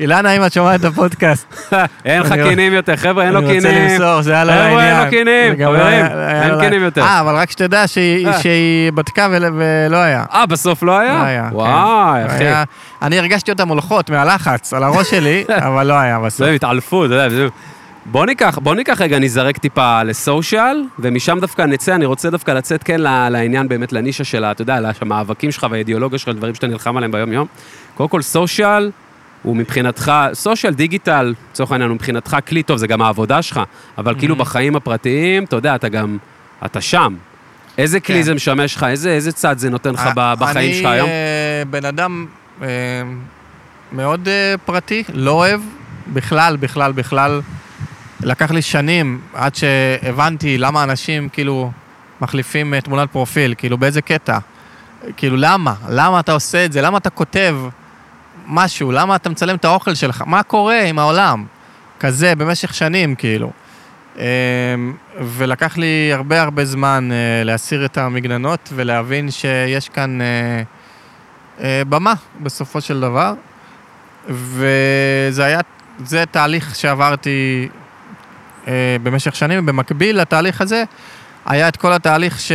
אילנה, אם את שומעת את הפודקאסט, *laughs* אין לך כינים יותר, חבר'ה, אין לו אני רוצה כינים. למסור, זה היה לא חבר'ה, העניין. אין לו כינים, חברים, אין כינים יותר. אה, אבל רק שתדע שהיא אה. בדקה ול- ולא היה. אה, בסוף לא היה? לא היה, כן. וואי, אחי. אני הרגשתי אותם מולכות מהלחץ על הראש שלי, *laughs* אבל לא היה בסוף. זה הם התעלפו, אתה יודע. בוא ניקח, בוא ניקח רגע, נזרק טיפה לסושיאל, ומשם דווקא נצא, אני רוצה דווקא לצאת כן לעניין באמת, לנישה של, אתה יודע, למאבקים שלך והאידיאולוגיה שלך, דברים שאתה נלחם עליהם ביום-יום. קודם כל, סושיאל הוא מבחינתך, סושיאל דיגיטל, לצורך העניין, הוא מבחינתך כלי טוב, זה גם העבודה שלך, אבל כאילו Mhm. בחיים הפרטיים, אתה יודע, אתה גם, אתה שם. איזה כלי כן. זה משמש לך? איזה, איזה צד זה נותן לך ב- בחיים שלך היום? אני אה, בן אדם אה, מאוד אה, פרטי, לא אוהב בכלל, בכלל, בכלל. לקח לי שנים עד שהבנתי למה אנשים כאילו מחליפים אה, תמונת פרופיל, כאילו באיזה קטע. כאילו למה? למה אתה עושה את זה? למה אתה כותב משהו? למה אתה מצלם את האוכל שלך? מה קורה עם העולם? כזה, במשך שנים, כאילו. אה, ולקח לי הרבה הרבה זמן אה, להסיר את המגננות ולהבין שיש כאן אה, אה, במה, בסופו של דבר. וזה היה, זה תהליך שעברתי במשך שנים, ובמקביל לתהליך הזה, היה את כל התהליך ש...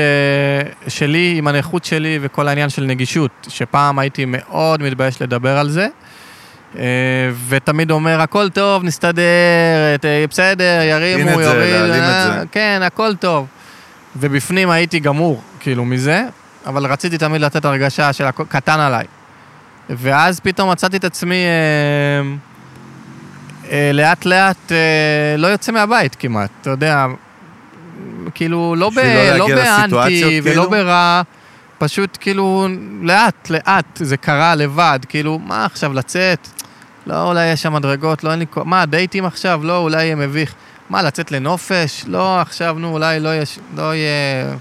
שלי עם הנכות שלי וכל העניין של נגישות, שפעם הייתי מאוד מתבייש לדבר על זה, אה, ותמיד אומר, הכל טוב, נסתדר, אה, בסדר, ירימו, את זה, יוריד, להעלים את אה, זה. כן, הכל טוב. ובפנים הייתי גמור, כאילו, מזה, אבל רציתי תמיד לתת הרגשה של הכל קטן עליי. ואז פתאום מצאתי את עצמי אה, אה, לאט לאט אה, לא יוצא מהבית כמעט, אתה יודע, כאילו לא, ב, לא לא באנטי ולא כאילו? ברע, פשוט כאילו לאט לאט זה קרה לבד, כאילו מה עכשיו לצאת? לא, אולי יש שם מדרגות, לא אין לי... מה, דייטים עכשיו? לא, אולי יהיה מביך. מה, לצאת לנופש? לא, עכשיו, נו, אולי לא, יש, לא יהיה...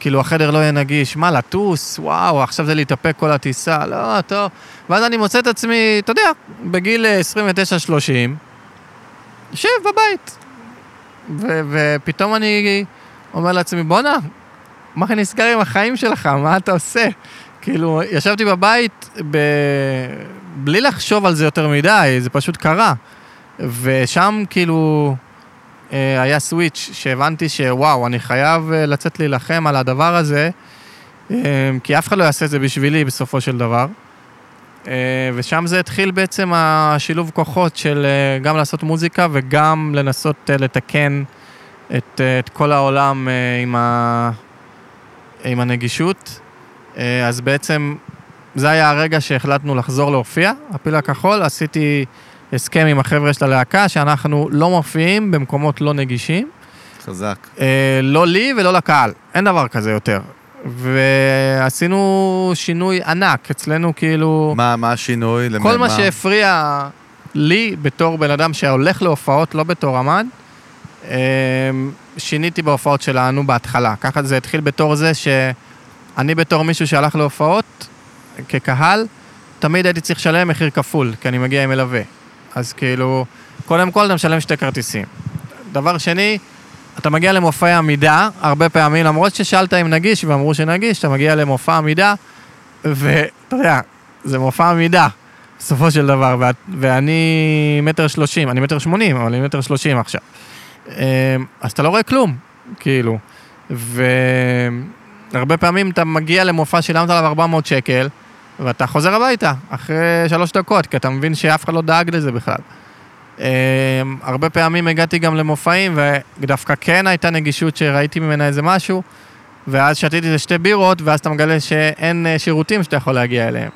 כאילו, החדר לא יהיה נגיש. מה, לטוס? וואו, עכשיו זה להתאפק כל הטיסה. לא, טוב. ואז אני מוצא את עצמי, אתה יודע, בגיל אה, 29-30, יושב בבית. ו- ופתאום אני אומר לעצמי, בואנה, מה נסגר עם החיים שלך? מה אתה עושה? כאילו, ישבתי בבית ב... בלי לחשוב על זה יותר מדי, זה פשוט קרה. ושם כאילו אה, היה סוויץ' שהבנתי שוואו, אני חייב אה, לצאת להילחם על הדבר הזה, אה, כי אף אחד לא יעשה את זה בשבילי בסופו של דבר. אה, ושם זה התחיל בעצם השילוב כוחות של אה, גם לעשות מוזיקה וגם לנסות אה, לתקן את, את כל העולם עם, ה, עם הנגישות. אז בעצם זה היה הרגע שהחלטנו לחזור להופיע, הפיל הכחול, עשיתי הסכם עם החבר'ה של הלהקה שאנחנו לא מופיעים במקומות לא נגישים, חזק. אה, לא לי ולא לקהל, אין דבר כזה יותר. ועשינו שינוי ענק, אצלנו כאילו... מה, מה השינוי? כל מה שהפריע לי בתור בן אדם שהולך להופעות, לא בתור עמד, אמ, שיניתי בהופעות שלנו בהתחלה. ככה זה התחיל בתור זה שאני בתור מישהו שהלך להופעות, כקהל, תמיד הייתי צריך לשלם מחיר כפול, כי אני מגיע עם מלווה. אז כאילו, קודם כל אתה משלם שתי כרטיסים. דבר שני, אתה מגיע למופעי עמידה, הרבה פעמים, למרות ששאלת אם נגיש ואמרו שנגיש, אתה מגיע למופע עמידה, ואתה יודע, זה מופע עמידה, בסופו של דבר, ואת, ואני מטר שלושים, אני מטר שמונים, אבל אני מטר שלושים עכשיו. אמ, אז אתה לא רואה כלום, כאילו. והרבה פעמים אתה מגיע למופע, שילמת עליו 400 שקל, ואתה חוזר הביתה אחרי שלוש דקות, כי אתה מבין שאף אחד לא דאג לזה בכלל. Um, הרבה פעמים הגעתי גם למופעים, ודווקא כן הייתה נגישות שראיתי ממנה איזה משהו, ואז שתיתי איזה שתי בירות, ואז אתה מגלה שאין uh, שירותים שאתה יכול להגיע אליהם.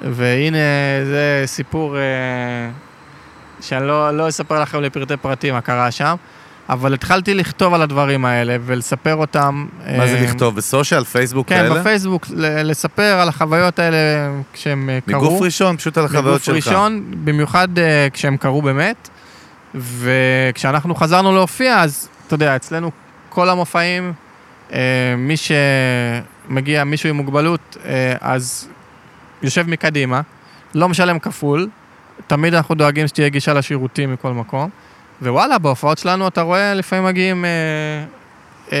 והנה, זה סיפור uh, שאני לא, לא אספר לכם לפרטי פרטים מה קרה שם, אבל התחלתי לכתוב על הדברים האלה ולספר אותם. מה זה אה, לכתוב? בסושיאל, פייסבוק כן, כאלה? בפייסבוק, ל- לספר על החוויות האלה כשהם אה, קרו. מגוף ראשון, פשוט על החוויות מגוף שלך. ראשון, במיוחד uh, כשהם קרו באמת. וכשאנחנו חזרנו להופיע, אז אתה יודע, אצלנו כל המופעים, מי שמגיע, מישהו עם מוגבלות, אז יושב מקדימה, לא משלם כפול, תמיד אנחנו דואגים שתהיה גישה לשירותים מכל מקום, ווואלה, בהופעות שלנו אתה רואה, לפעמים מגיעים... Uh, uh,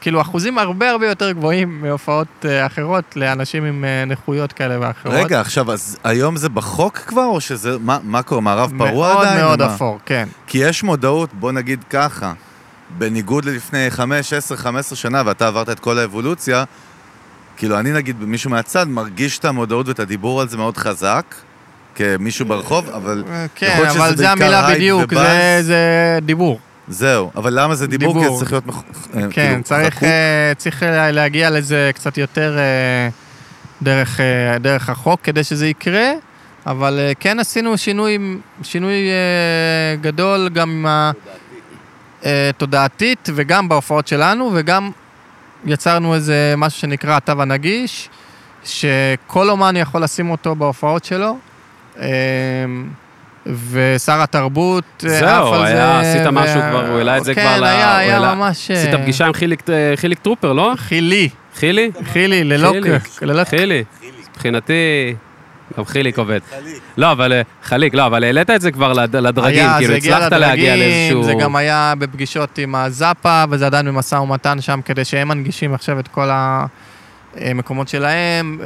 כאילו אחוזים הרבה הרבה יותר גבוהים מהופעות אה, אחרות לאנשים עם אה, נכויות כאלה ואחרות. רגע, עכשיו, אז היום זה בחוק כבר, או שזה, מה, מה קורה, מערב פרוע מאוד עדיין? מאוד או מה? אפור, כן. כי יש מודעות, בוא נגיד ככה, בניגוד ללפני 5, 10, 15 שנה, ואתה עברת את כל האבולוציה, כאילו, אני נגיד, מישהו מהצד, מרגיש את המודעות ואת הדיבור על זה מאוד חזק, כמישהו ברחוב, אבל יכול כן, אבל זה המילה בדיוק. זה, זה דיבור. זהו. אבל למה זה דיבור? כי דיבור. זה צריך להיות... מח- אה, כן, כאילו, צריך, חקוק. אה, צריך אה, להגיע לזה קצת יותר אה, דרך, אה, דרך החוק כדי שזה יקרה, אבל אה, כן עשינו שינוי, שינוי אה, גדול גם עם ה... אה, תודעתית וגם בהופעות שלנו, וגם יצרנו איזה משהו שנקרא התו הנגיש, שכל אומן יכול לשים אותו בהופעות שלו. אה, ושר התרבות אה, זהו, עף על היה- זה. עשית וה- משהו כבר, הוא העלה את זה כן, כבר ל- היה, הוא היה העלה- ממש... עשית אה, פגישה עם חיליק, אה, חיליק טרופר, לא? חילי, חילי? חילי, ללא... ללא... חילי. מבחינתי, גם חיליק עובד. לא, אבל חליק, לא, אבל העלית את זה כבר לד- לדרגים, היה, כאילו הצלחת להגיע לאיזשהו... זה גם היה בפגישות עם הזאפה, וזה עדיין במשא ומתן שם, כדי שהם מנגישים עכשיו את כל המקומות שלהם.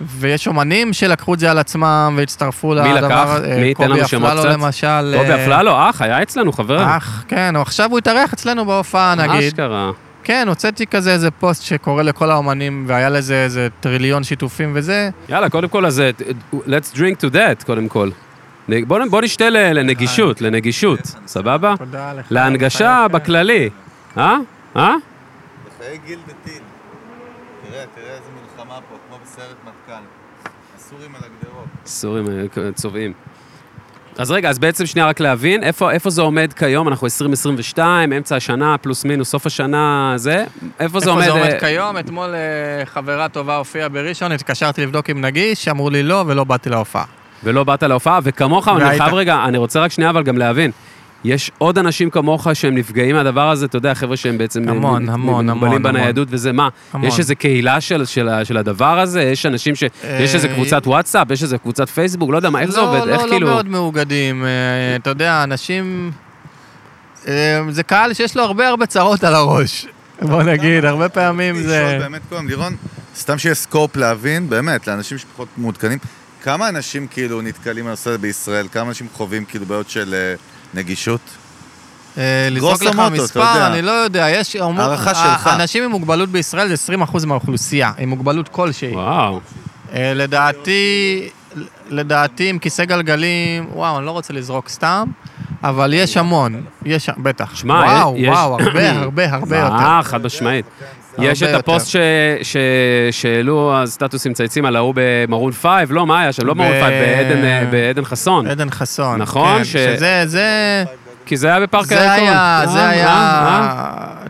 ויש אומנים שלקחו את זה על עצמם והצטרפו מי לדבר לקח? הזה. מי ייתן לנו שמות קובי קצת? אפללו למשל. קובי אה, אפללו, אח, היה אצלנו, חבר. אח, כן, עכשיו הוא התארח אצלנו בהופעה, נגיד. אשכרה. כן, הוצאתי כזה איזה פוסט שקורא לכל האומנים, והיה לזה איזה טריליון שיתופים וזה. יאללה, קודם כל, אז אה, let's drink to that, קודם כל. נ- בוא נשתה לנגישות, לנגישות, סבבה? תודה לך. להנגשה בכללי. אה? אה? בחיי גיל דתית. תראה, תראה איזה מלחמה פה, כמו בסרט מטכ"ל. הסורים על הגדרות. סורים אה, צובעים. אז רגע, אז בעצם שנייה רק להבין, איפה, איפה זה עומד כיום? אנחנו 2022, אמצע השנה, פלוס מינוס, סוף השנה, זה? איפה זה עומד? איפה זה עומד כיום? אתמול אה, חברה טובה הופיעה בראשון, התקשרתי לבדוק אם נגיש, אמרו לי לא, ולא באתי להופעה. ולא באת להופעה, וכמוך, אני והיית. חייב רגע, אני רוצה רק שנייה אבל גם להבין. יש עוד אנשים כמוך שהם נפגעים מהדבר הזה, אתה יודע, חבר'ה שהם בעצם... המון, מ- המון, מוגבלים המון, בניידות וזה, מה? המון. יש איזה קהילה של, של, של הדבר הזה? יש אנשים ש... יש איזה אה, קבוצת וואטסאפ? יש איזה קבוצת פייסבוק? לא יודע מה, איך זה לא, עובד? לא, איך לא כאילו... מאוד מאוגדים. אה, אתה יודע, אנשים... אה, זה קהל שיש לו הרבה הרבה צרות על הראש. בוא נגיד, הרבה פעמים זה... באמת קודם, לירון, סתם שיהיה סקופ להבין, באמת, לאנשים שפחות מעודכנים, כמה אנשים כאילו נתקלים בנושא הזה בישראל? כמה אנשים חווים כאילו בעיות של אה, נגישות? אה, לזרוק לך מוטו, מספר. אני לא יודע, יש... הערכה שלך. אנשים עם מוגבלות בישראל זה 20% מהאוכלוסייה, עם מוגבלות כלשהי. וואו. אה, לדעתי, לדעתי עם כיסא גלגלים, וואו, אני לא רוצה לזרוק סתם, אבל יש המון, יש, בטח. שמע, וואו, יש- וואו, הרבה, *clears throat* הרבה, הרבה יותר. אה, חד משמעית. יש את. הפוסט ש- ש- שהעלו הסטטוסים מצייצים על ההוא ב Maroon Five, לא, מה היה שם? לא ב- Maroon Five, בעדן, אה, בעדן חסון. עדן חסון. נכון, כן, ש- שזה, זה... כי זה היה בפארק זה הירקון. היה, אה, זה אה, היה, אה.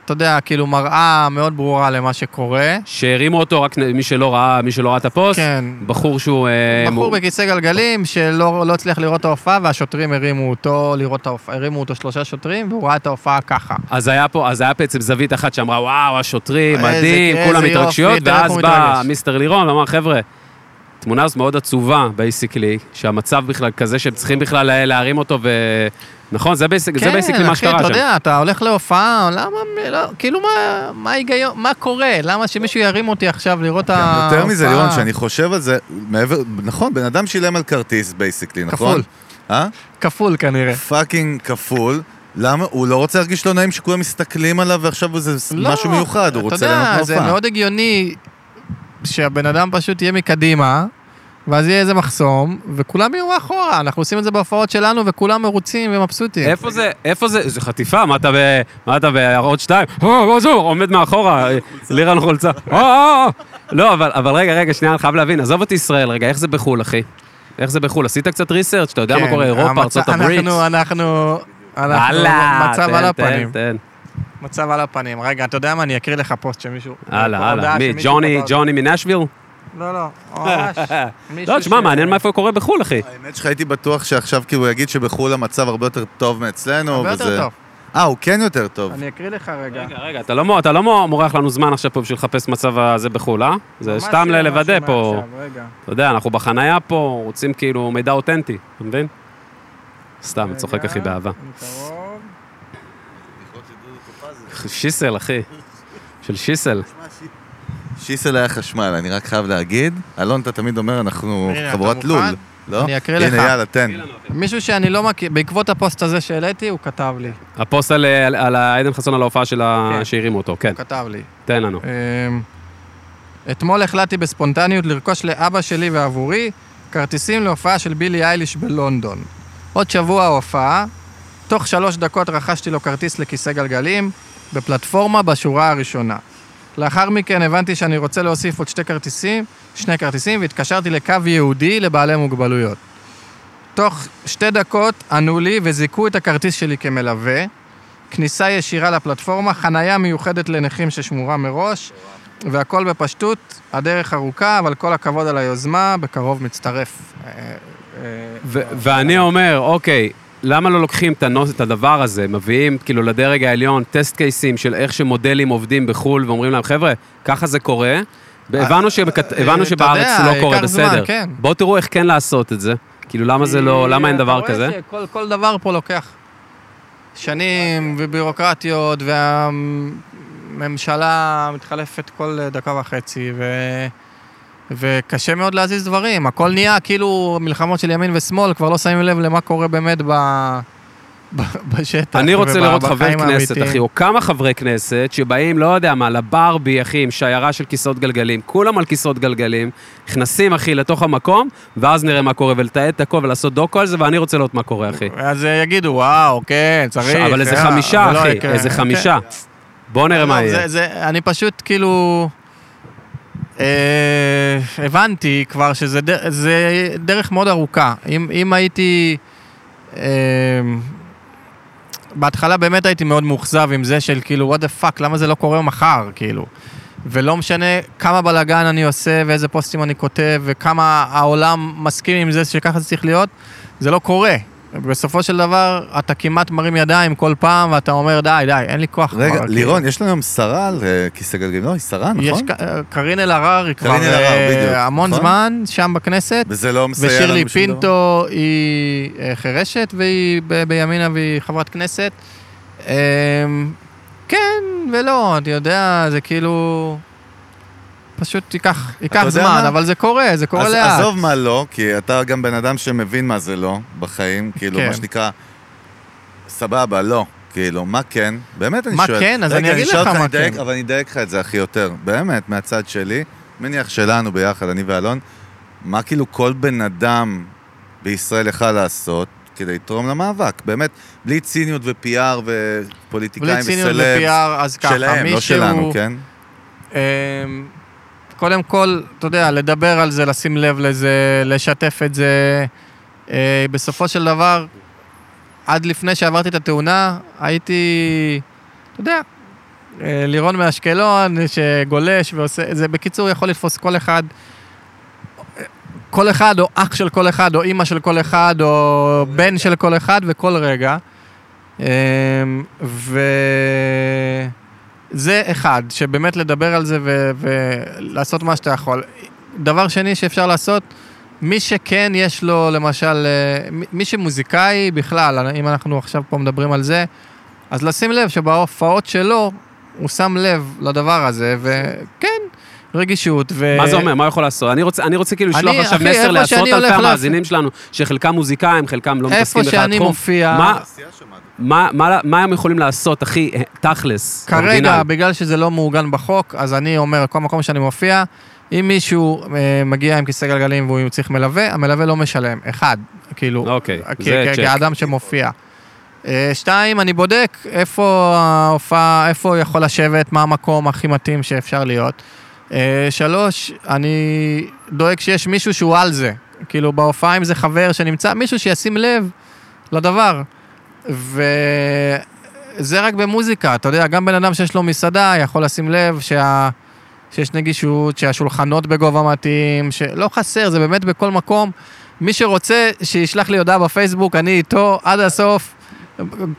אתה יודע, כאילו מראה מאוד ברורה למה שקורה. שהרימו אותו רק מי שלא ראה, מי שלא ראה את הפוסט. כן. בחור שהוא... אה, בחור מו- בכיסא גלגלים שלא לא הצליח לראות את ההופעה והשוטרים הרימו אותו לראות ההופעה, הרימו אותו שלושה שוטרים והוא ראה את ההופעה ככה. אז היה פה, אז היה בעצם זווית אחת שאמרה, וואו, השוטרים, מדהים, כולם התרגשויות, ואז בא. Mister לירון ואמר, חבר'ה, תמונה הזאת מאוד עצובה, basically, שהמצב בכלל כזה שהם צריכים בכלל לה- להרים אותו, ו... נכון, זה basically מה שקרה כן, אחי, שם. אתה יודע, אתה הולך להופעה, למה, לא, כאילו מה, מה ההיגיון, מה קורה? למה שמישהו ירים אותי עכשיו לראות את ההופעה? יותר מזה, לירון, שאני חושב על זה, מעבר, נכון, בן אדם שילם על כרטיס, basically, נכון? כפול. אה? כפול כנראה. fucking כפול. למה? הוא לא רוצה להרגיש לא נעים שכולם מסתכלים עליו ועכשיו זה לא, משהו מיוחד, הוא רוצה אתה ליהנות יודע, זה. מאוד הגיוני שהבן אדם פשוט יהיה מקדימה, ואז יהיה איזה מחסום, וכולם יהיו מאחורה. אנחנו עושים את זה בהופעות שלנו, וכולם מרוצים ומבסוטים. איפה זה, איפה זה, זה חטיפה, מה אתה ב... מה אתה בעוד שתיים? או, זו, עומד מאחורה, לירן חולצה. לא, אבל, אבל רגע, רגע, שנייה, אני חייב להבין, עזוב אותי ישראל, רגע, איך זה בחו"ל, אחי? איך זה בחו"ל? עשית קצת ריסרצ', אתה יודע מה כן, קורה, אירופה, ארצות הברית? אנחנו, אנחנו, אנחנו, מצב על הפנים. מצב על הפנים. רגע, אתה יודע מה? אני אקריא לך פוסט שמישהו... הלאה, הלאה. מי, ג'וני. ג'וני מנשוויל? לא, לא, ממש. *laughs* לא, תשמע, מעניין מה איפה קורה בחו"ל, אחי. האמת שהייתי בטוח שעכשיו כאילו הוא יגיד שבחו"ל המצב הרבה יותר טוב מאצלנו, הרבה וזה... יותר טוב. אה, הוא כן יותר טוב. אני אקריא לך רגע. רגע, רגע, אתה לא אתה לא מו- מורח לנו זמן עכשיו פה בשביל לחפש מצב הזה בחו"ל, אה? זה סתם לא, לוודא משהו פה. אתה יודע, אנחנו בחנייה פה, רוצים כאילו מידע אותנטי, אתה מבין? סתם, צוחק אחי באהבה. שיסל, אחי. של שיסל. שיסל היה חשמל, אני רק חייב להגיד. אלון, אתה תמיד אומר, אנחנו הנה, חבורת לול. לא? אני אקריא לך. הנה, יאללה, תן. מישהו שאני לא מכיר, בעקבות הפוסט הזה שהעליתי, הוא כתב לי. הפוסט על- על על עדן חסון על ההופעה של. כן. שהרימו אותו, כן. הוא כתב לי. תן לנו. אמ, אתמול החלטתי בספונטניות לרכוש לאבא שלי ועבורי כרטיסים להופעה של בילי אייליש בלונדון. עוד שבוע ההופעה, תוך שלוש דקות רכשתי לו כרטיס לכיסא גלגלים, בפלטפורמה בשורה הראשונה. לאחר מכן הבנתי שאני רוצה להוסיף עוד שתי כרטיסים, שני כרטיסים, והתקשרתי לקו ייעודי לבעלי מוגבלויות. תוך שתי דקות ענו לי וזיכו את הכרטיס שלי כמלווה, כניסה ישירה לפלטפורמה, חנייה מיוחדת לנכים ששמורה מראש, והכל בפשטות, הדרך ארוכה, אבל כל הכבוד על היוזמה, בקרוב מצטרף. אה, אה, ואני אומר, אוקיי, למה לא לוקחים את הנוס- את הדבר הזה, מביאים כאילו לדרג העליון טסט קייסים של איך שמודלים עובדים בחו"ל, ואומרים להם, חבר'ה, ככה זה קורה. הבנו, שבקט... אה, הבנו אתה שבארץ יודע, זה לא קורה, ייקח זמן, בסדר. כן. בואו תראו איך כן לעשות את זה. כאילו, למה זה לא, למה אין דבר כזה? אתה רואה שכל כל דבר פה לוקח שנים ובירוקרטיות, והממשלה מתחלפת כל דקה וחצי, ו... וקשה מאוד להזיז דברים. הכל נהיה כאילו מלחמות של ימין ושמאל, כבר לא שמים לב למה קורה באמת ב... בשטח. אני רוצה לראות חבר כנסת. אחי, או כמה חברי כנסת שבאים, לא יודע מה, לברבי, אחי, עם שיירה של כיסאות גלגלים, כולם על כיסאות גלגלים, נכנסים, אחי, לתוך המקום, ואז נראה מה קורה, ולתעד את הכל ולעשות דוקו על זה, ואני רוצה לראות מה קורה, אחי. אז אה, יגידו, וואו, כן, צריך. אבל איזה אה, חמישה, ולא אחי. איזה כן. חמישה. בואו נראה מה לא, יהיה. אני פשוט כאילו... אה, הבנתי כבר שזה דר, זה דרך מאוד ארוכה. אם, אם הייתי... אה, בהתחלה באמת הייתי מאוד מאוכזב עם זה של כאילו, what the fuck, למה זה לא קורה מחר, כאילו. ולא משנה כמה בלאגן אני עושה ואיזה פוסטים אני כותב וכמה העולם מסכים עם זה שככה זה צריך להיות, זה לא קורה. בסופו של דבר, אתה כמעט מרים ידיים כל פעם, ואתה אומר, די, די, אין לי כוח רגע, כבר, כאילו." לירון, יש לנו היום שרה על אה, כיסא גלגלים, לא? היא שרה, יש נכון? ק- אה, קארין אלהרר, היא כבר אלהרר, אה, בדיוק, המון נכון? זמן שם בכנסת, וזה לא מסייע לנו ושירלי בשום דבר? פינטו היא חירשת, והיא ב- בימינה והיא חברת כנסת. אה, כן ולא, אתה יודע, זה כאילו... פשוט ייקח, ייקח זמן, מה? אבל זה קורה, זה קורה אז לאט. עזוב מה לא, כי אתה גם בן אדם שמבין מה זה לא בחיים, כאילו, כן. מה שנקרא, סבבה, לא. כאילו, מה כן? באמת אני מה שואל. כן? אז רגע, אני אגיד לך מה כן. אבל אני אדייק לך את זה, אחי, יותר. באמת, מהצד שלי, מניח שלנו ביחד, אני ואלון, מה כאילו כל בן אדם בישראל יכל לעשות כדי לתרום למאבק? באמת, בלי ציניות ו-PR ופוליטיקאים בלי ציניות וסלבס. ו-PR, אז ככה, שלהם, מישהו... לא שלנו, כן? קודם כל, אתה יודע, לדבר על זה, לשים לב לזה, לשתף את זה. אה, בסופו של דבר, עד לפני שעברתי את התאונה, הייתי, אתה יודע, אה, לירון מאשקלון, שגולש ועושה, זה בקיצור יכול לתפוס כל אחד, כל אחד, או אח של כל אחד, או אימא של כל אחד, או בן של כל אחד, וכל רגע. אמ, וזה אחד, שבאמת לדבר על זה ו- ולעשות מה שאתה יכול. דבר שני שאפשר לעשות, מי שכן יש לו, למשל, אה, מי שמוזיקאי בכלל, אם אנחנו עכשיו פה מדברים על זה, אז לשים לב שבהופעות שלו, הוא שם לב לדבר הזה, וכן, רגישות. ו... מה זה אומר? מה יכול לעשות? אני רוצה, אני רוצה כאילו לשלוח עכשיו מסר איפה לעשרות שאני אלפי המאזינים שלנו, שחלקם מוזיקאים, חלקם לא איפה מתעסקים בכלל שאני תחום. מופיע... מה- מה- מה- מה הם יכולים לעשות, אחי, תכלס? כרגע, אורגינל? בגלל שזה לא מעוגן בחוק, אז אני אומר, כל מקום שאני מופיע, אם מישהו אה, מגיע עם כיסא גלגלים והוא צריך מלווה, המלווה לא משלם, אחד, כאילו, אוקיי, כ- זה כ- צ'ק. כאדם שמופיע. אה, שתיים, אני בודק איפה ההופעה, איפה הוא יכול לשבת, מה המקום הכי מתאים שאפשר להיות. אה, שלוש, אני דואג שיש מישהו שהוא על זה. כאילו, בהופעה אם זה חבר שנמצא, מישהו שישים לב לדבר. וזה רק במוזיקה, אתה יודע, גם בן אדם שיש לו מסעדה יכול לשים לב שה... שיש נגישות, שהשולחנות בגובה מתאים, שלא חסר, זה באמת בכל מקום. מי שרוצה, שישלח לי הודעה בפייסבוק, אני איתו עד הסוף.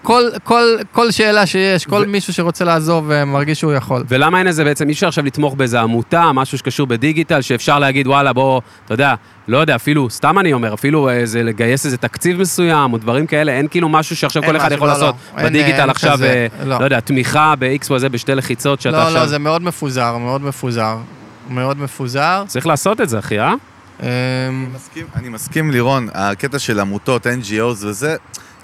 כל, כל, כל שאלה שיש, כל ו- מישהו שרוצה לעזוב ומרגיש שהוא יכול. ולמה אין איזה בעצם, אי אפשר עכשיו לתמוך באיזה עמותה, משהו שקשור בדיגיטל, שאפשר להגיד, וואלה, בוא, אתה יודע, לא יודע, אפילו, סתם אני אומר, אפילו איזה, לגייס איזה תקציב מסוים, או דברים כאלה, אין כאילו משהו שעכשיו אין כל אחד יכול לא, לעשות לא. אין, בדיגיטל אין עכשיו, כזה, אה, לא. לא יודע, תמיכה ב-X או איזה בשתי לחיצות, שאתה לא, עכשיו... לא, זה מאוד מפוזר, מאוד מפוזר. מאוד מפוזר. צריך לעשות את זה, אחי, אה? אמ, מסכים, אני מסכים, לירון, הקטע של עמותות, NGOs וזה,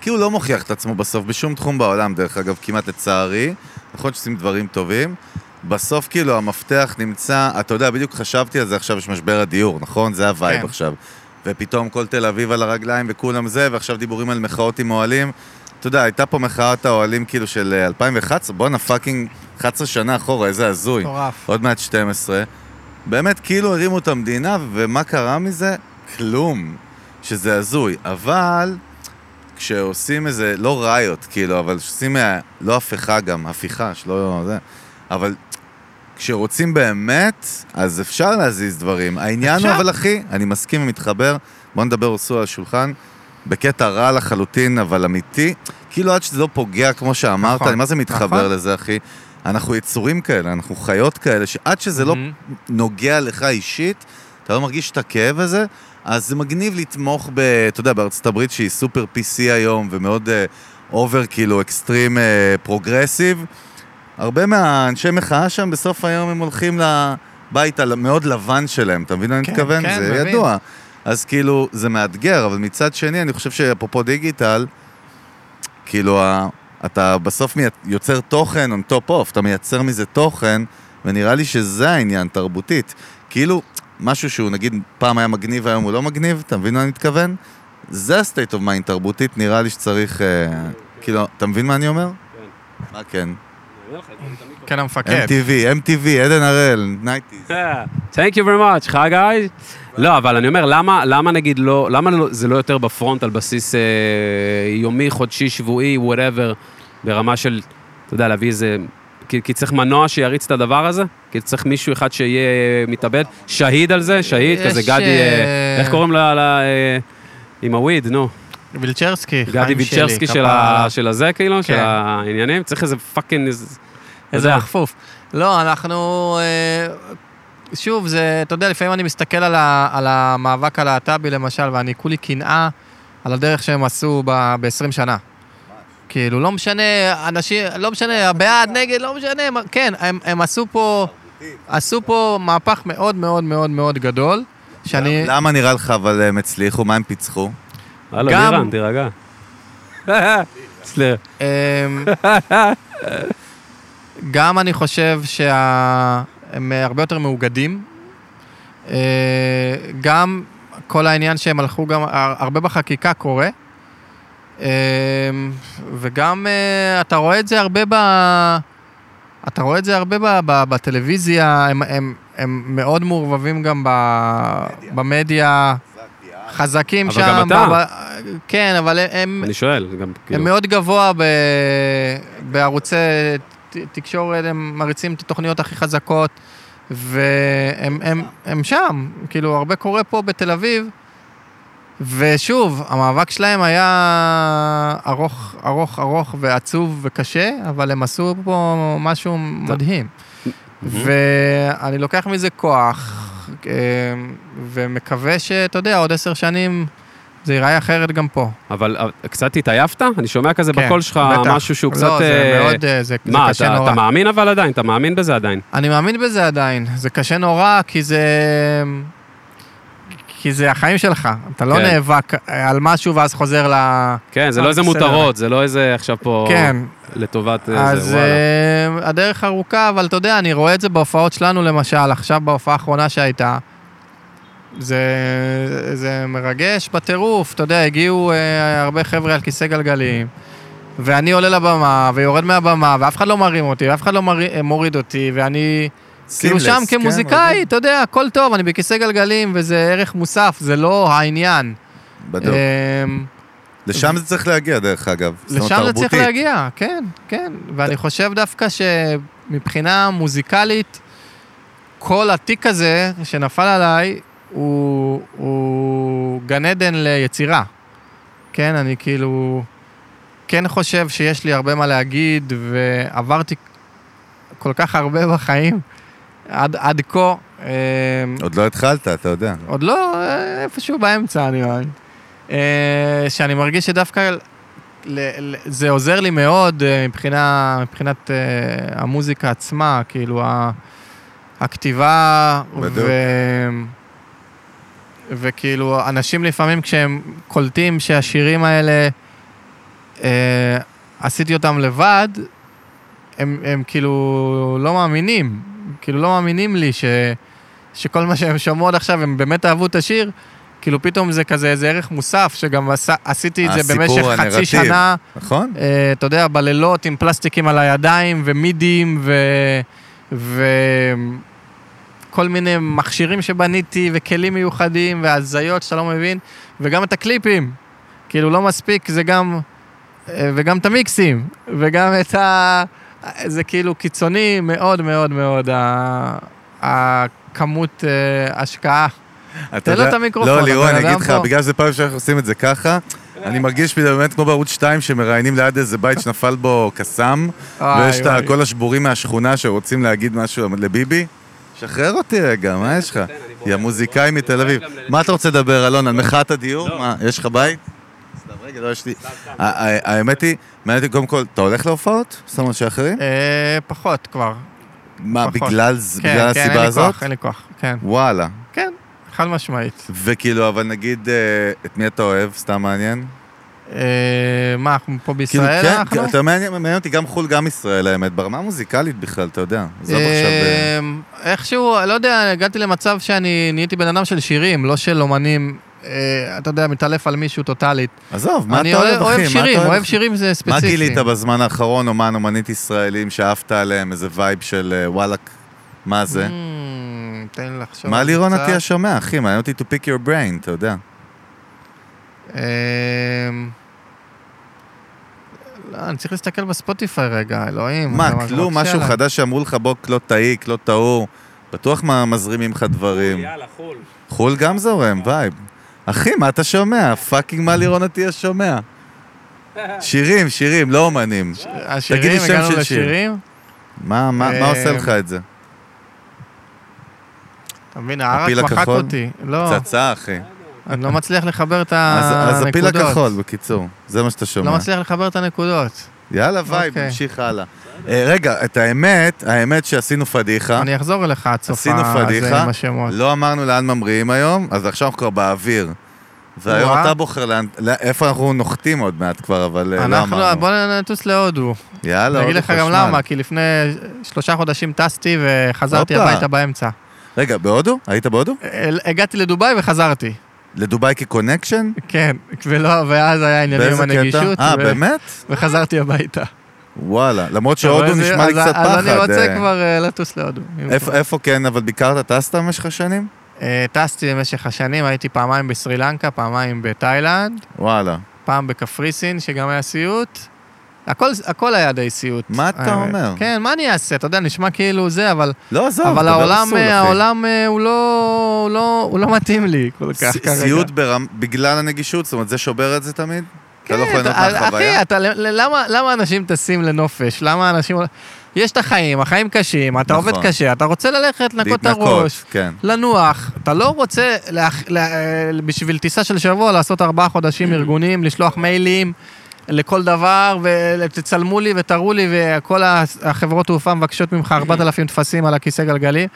כאילו לא מוכיח את עצמו בסוף בשום תחום בעולם, דרך אגב, כמעט לצערי. נכון שעושים דברים טובים. בסוף כאילו המפתח נמצא, אתה יודע, בדיוק חשבתי על זה עכשיו, יש משבר הדיור, נכון? זה ה vibe כן. עכשיו. ופתאום כל תל אביב על הרגליים וכולם זה, ועכשיו דיבורים על מחאות עם אוהלים. אתה יודע, הייתה פה מחאת האוהלים כאילו של אה, 2011, בואנה fucking 11 שנה אחורה, איזה הזוי. מטורף. עוד מעט 12. באמת, כאילו הרימו את המדינה, ומה קרה מזה? כלום. שזה הזוי. אבל כשעושים איזה, לא ראיות, כאילו, אבל כשעושים, מה- לא הפיכה גם, הפיכה, שלא זה, אבל כשרוצים באמת, אז אפשר להזיז דברים. העניין הוא. אבל אחי, אני מסכים ומתחבר, בוא נדבר אוסו על השולחן, בקטע רע לחלוטין, אבל אמיתי, כאילו עד שזה לא פוגע, כמו שאמרת, נכון, אני מה זה מתחבר נכון. לזה, אחי? אנחנו יצורים כאלה, אנחנו חיות כאלה, שעד שזה לא מהמם. נוגע לך אישית, אתה לא מרגיש את הכאב הזה, אז זה מגניב לתמוך ב... אתה יודע, בארצות הברית שהיא סופר PC היום, ומאוד over, כאילו, extreme progressive. הרבה מהאנשי מחאה שם, בסוף היום הם הולכים לבית המאוד לבן שלהם, אתה מבין מה אני כן, מתכוון? כן, זה מבין. ידוע. אז כאילו, זה מאתגר, אבל מצד שני, אני חושב שאפרופו דיגיטל, כאילו, אתה בסוף יוצר תוכן on top of, אתה מייצר מזה תוכן, ונראה לי שזה העניין, תרבותית. כאילו, משהו שהוא נגיד פעם היה מגניב, היום הוא לא מגניב, אתה מבין מה אני מתכוון? זה ה-state of mind תרבותית, נראה לי שצריך, אה, כאילו, אתה מבין מה אני אומר? מה כן? כן, המפקד. MTV, MTV, עדן הראל, nineties. Thank you very much, חגי. לא, אבל אני אומר, למה, למה נגיד לא, למה לא, זה לא יותר ב front על בסיס אה, יומי, חודשי, שבועי, whatever, ברמה של, אתה יודע, להביא איזה... כי, כי צריך מנוע שיריץ את הדבר הזה? כי צריך מישהו אחד שיהיה מתאבד? שהיד על זה? שהיד, כזה גדי... אה, אה, איך קוראים לה... אה, עם ה weed, נו. וילצ'רסקי, גדי וילצ'רסקי של, כפרה ה, עליו. של הזה, כאילו, של כן. העניינים? צריך איזה fucking... איזה. מחפוף. לא, אנחנו... אה, שוב, זה, אתה יודע, לפעמים אני מסתכל על, ה, על המאבק הלהט"בי למשל, ואני כולי קנאה על הדרך שהם עשו ב-20 שנה. כאילו, לא משנה, אנשים, לא משנה, בעד, נגד, לא משנה, כן, הם, הם עשו פה, עשו פה מהפך מאוד מאוד מאוד מאוד גדול, שאני... למה נראה לך אבל הם הצליחו? מה הם פיצחו? הלו, גם- לירן, תירגע. *laughs* אמ, *laughs* גם אני חושב שהם הרבה יותר מאוגדים. אה, גם כל העניין שהם הלכו גם, הרבה בחקיקה קורה. אמ, וגם אה, אתה רואה את זה הרבה ב... אתה רואה את זה הרבה ב, ב, בטלוויזיה, הם, הם, הם מאוד מעורבבים גם ב, במדיה, חזקים אבל שם. גם אתה. ב, ב, כן, אבל הם, אני שואל, גם כאילו... הם מאוד גבוה ב, בערוצי ת- תקשורת, הם מריצים את התוכניות הכי חזקות, והם הם, הם שם, כאילו, הרבה קורה פה בתל אביב. ושוב, המאבק שלהם היה ארוך, ארוך, ארוך ועצוב וקשה, אבל הם עשו פה משהו מדהים. ואני לוקח מזה כוח, אה, ומקווה שאתה יודע, עוד עשר שנים זה ייראה אחרת גם פה. אבל אבל קצת התעייפת? אני שומע כזה כן, בקול שלך בטח. משהו שהוא לא, קצת... זה אה, מאוד, אה, זה, זה מה, קשה אתה, נורא. אתה מאמין אבל עדיין? אתה מאמין בזה עדיין? אני מאמין בזה עדיין. זה קשה נורא, כי זה... כי זה החיים שלך. אתה לא כן. נאבק על משהו ואז חוזר ל... כן, זה אה, לא איזה. מותרות, זה לא איזה עכשיו פה... כן. לטובת איזה, אז וואלה. uh, הדרך ארוכה, אבל אתה יודע, אני רואה את זה בהופעות שלנו למשל, עכשיו בהופעה האחרונה שהייתה. זה, זה מרגש בטירוף, אתה יודע, הגיעו uh, הרבה חבר'ה על כיסא גלגלים, ואני עולה לבמה ויורד מהבמה, ואף אחד לא מרים אותי, ואף אחד לא מרי, מוריד אותי, ואני כאילו שם כן, כמוזיקאי. אתה יודע, הכל טוב, אני בכיסא גלגלים, וזה ערך מוסף, זה לא העניין. בדיוק. אמ, לשם זה צריך להגיע, דרך אגב. לשם זה צריך. להגיע, כן, כן. ואני חושב דווקא שמבחינה מוזיקלית, כל התיק הזה שנפל עליי הוא, הוא גן עדן ליצירה. כן, אני כאילו כן חושב שיש לי הרבה מה להגיד, ועברתי כל כך הרבה בחיים עד, עד כה. אמ, עוד לא התחלת, אתה יודע. עוד לא, אה, איפשהו באמצע, אני מאמין. אה, שאני מרגיש שדווקא זה עוזר לי מאוד אה, מבחינה, מבחינת אה, המוזיקה עצמה, כאילו הכתיבה, בדיוק. ו... וכאילו אנשים לפעמים כשהם קולטים שהשירים האלה, אה, עשיתי אותם לבד, הם, הם כאילו לא מאמינים, כאילו לא מאמינים לי ש... שכל מה שהם שמעו עד עכשיו, הם באמת אהבו את השיר, כאילו פתאום זה כזה איזה ערך מוסף, שגם עשה, עשיתי את זה במשך חצי הנרטיב. שנה, נכון? אה, אתה יודע, בלילות עם פלסטיקים על הידיים ומידים ו... ו... כל מיני מכשירים שבניתי וכלים מיוחדים והזיות שאתה לא מבין, וגם את הקליפים. כאילו לא מספיק, זה גם... אה, וגם את המיקסים, וגם את ה... זה כאילו קיצוני מאוד מאוד מאוד, הכמות אה, השקעה. תן לו את המיקרופון, לא, לירון, אני אגיד לך. בגלל שזה פעם שאנחנו עושים את זה ככה, אני מרגיש באמת כמו בערוץ 2 שמראיינים ליד איזה בית שנפל בו קסאם, ויש את. כל השבורים מהשכונה שרוצים להגיד משהו לביבי. שחרר אותי רגע, מה יש לך? יא מוזיקאי מתל אביב. מה אתה רוצה לדבר, אלון, על מחאת הדיור? לא. מה, יש לך בית? רגע, לא, יש לי... האמת היא, מעניין אותי קודם כל, אתה הולך להופעות? זאת אומרת שאחרים? אה, פחות כבר. מה. בגלל כן, כן, הסיבה אין לי הזאת? כוח, אין לי כוח, כן. וואלה. כן, חד משמעית. וכאילו, אבל נגיד, אה, את מי אתה אוהב? סתם מעניין. אה, מה, אנחנו פה כאילו, בישראל כן, אנחנו? אתה מעניין מעניין אותי גם חו"ל, גם ישראל, האמת, ברמה המוזיקלית בכלל, אתה יודע. עזוב עכשיו... איכשהו, לא יודע, הגעתי למצב שאני נהייתי בן אדם של שירים, לא של אומנים, אתה יודע, מתעלף על מישהו טוטאלית. עזוב, מה אני אתה אוהב, אוהב אחי? מה שירים, אתה אוהב שירים זה מה ספציפי. גילית בזמן האחרון, אומן, אומנית ישראלים, שאהבת עליהם, איזה vibe של אה, וואלאק, מה זה? Mm, תן לחשוב. מה לירון. עטיה שומע, אחי? מעניין אותי to pick your brain, אתה יודע. אמ, לא, אני צריך להסתכל בספוטיפיי רגע, אלוהים. מה, כלום, משהו. חדש שאמרו לך, בוא, לא תעיק, לא טעור. בטוח מה מזרימים לך דברים. יאללה, חול. חו"ל גם זורם, vibe. אחי, מה אתה שומע? fucking מה לירון עטיה שומע? שירים, שירים, לא אומנים. השירים, תגיד לי שם של שיר. מה, מה, מה אה, עושה לך את זה? אתה מבין, הערק מחק? אותי. לא, פצצה, אחי. אני לא מצליח לחבר את אז אז הפיל הנקודות. הכחול, בקיצור. זה מה שאתה שומע. לא מצליח לחבר את הנקודות. יאללה, vibe, אוקיי. נמשיך הלאה. אה, רגע, את האמת, האמת שעשינו פדיחה. אני אחזור אליך עד סוף הזה. עם השמות. לא אמרנו לאן ממריאים היום, אז עכשיו אנחנו כבר באוויר. והיום. אתה בוחר לאן, לא- איפה אנחנו נוחתים עוד מעט כבר, אבל אה, לא אנחנו, אמרנו. בוא נטוס להודו. יאללה, אני אגיד הודו לך גם חשמל. למה, כי לפני שלושה חודשים טסתי וחזרתי. הביתה באמצע. רגע, בהודו? היית בהודו? אל- הגעתי לדובאי וחזרתי. לדובאי כקונקשן? כן, ולא, ואז היה עניינים עם באיזה הנגישות. קטע? אה, באמת? וחזרתי הביתה. וואלה, למרות שהודו נשמע לי קצת פחד. אז אני רוצה אה, כבר אה, לטוס להודו. איפה- כן, אבל ביקרת, טסת במשך השנים? אה, טסתי במשך השנים, הייתי פעמיים בסרי לנקה, פעמיים בתאילנד, וואלה. פעם בקפריסין, שגם היה סיוט. הכל, הכל היה די סיוט. מה אתה. אומר? כן, מה אני אעשה? אתה יודע, נשמע כאילו זה, אבל, לא, עזוב, אבל העולם, אסור. העולם הוא לא, הוא לא, הוא לא מתאים לי כל כך כרגע. סיוט ברמ- בגלל הנגישות? זאת אומרת, זה שובר את זה תמיד? אתה לא יכול ליהנות אתה- מהחוויה? אחי, למה, למה אנשים טסים לנופש? למה אנשים... יש את החיים, החיים קשים, אתה נכון. עובד קשה, אתה רוצה ללכת, לנקות את הראש, כן. לנוח. אתה לא רוצה, להח... לה... בשביל טיסה של שבוע, לעשות ארבעה חודשים *clears throat* ארגונים, לשלוח מיילים לכל דבר, ותצלמו לי ותראו לי, וכל החברות תעופה מבקשות ממך *clears throat* 4,000 טפסים על הכיסא גלגלים.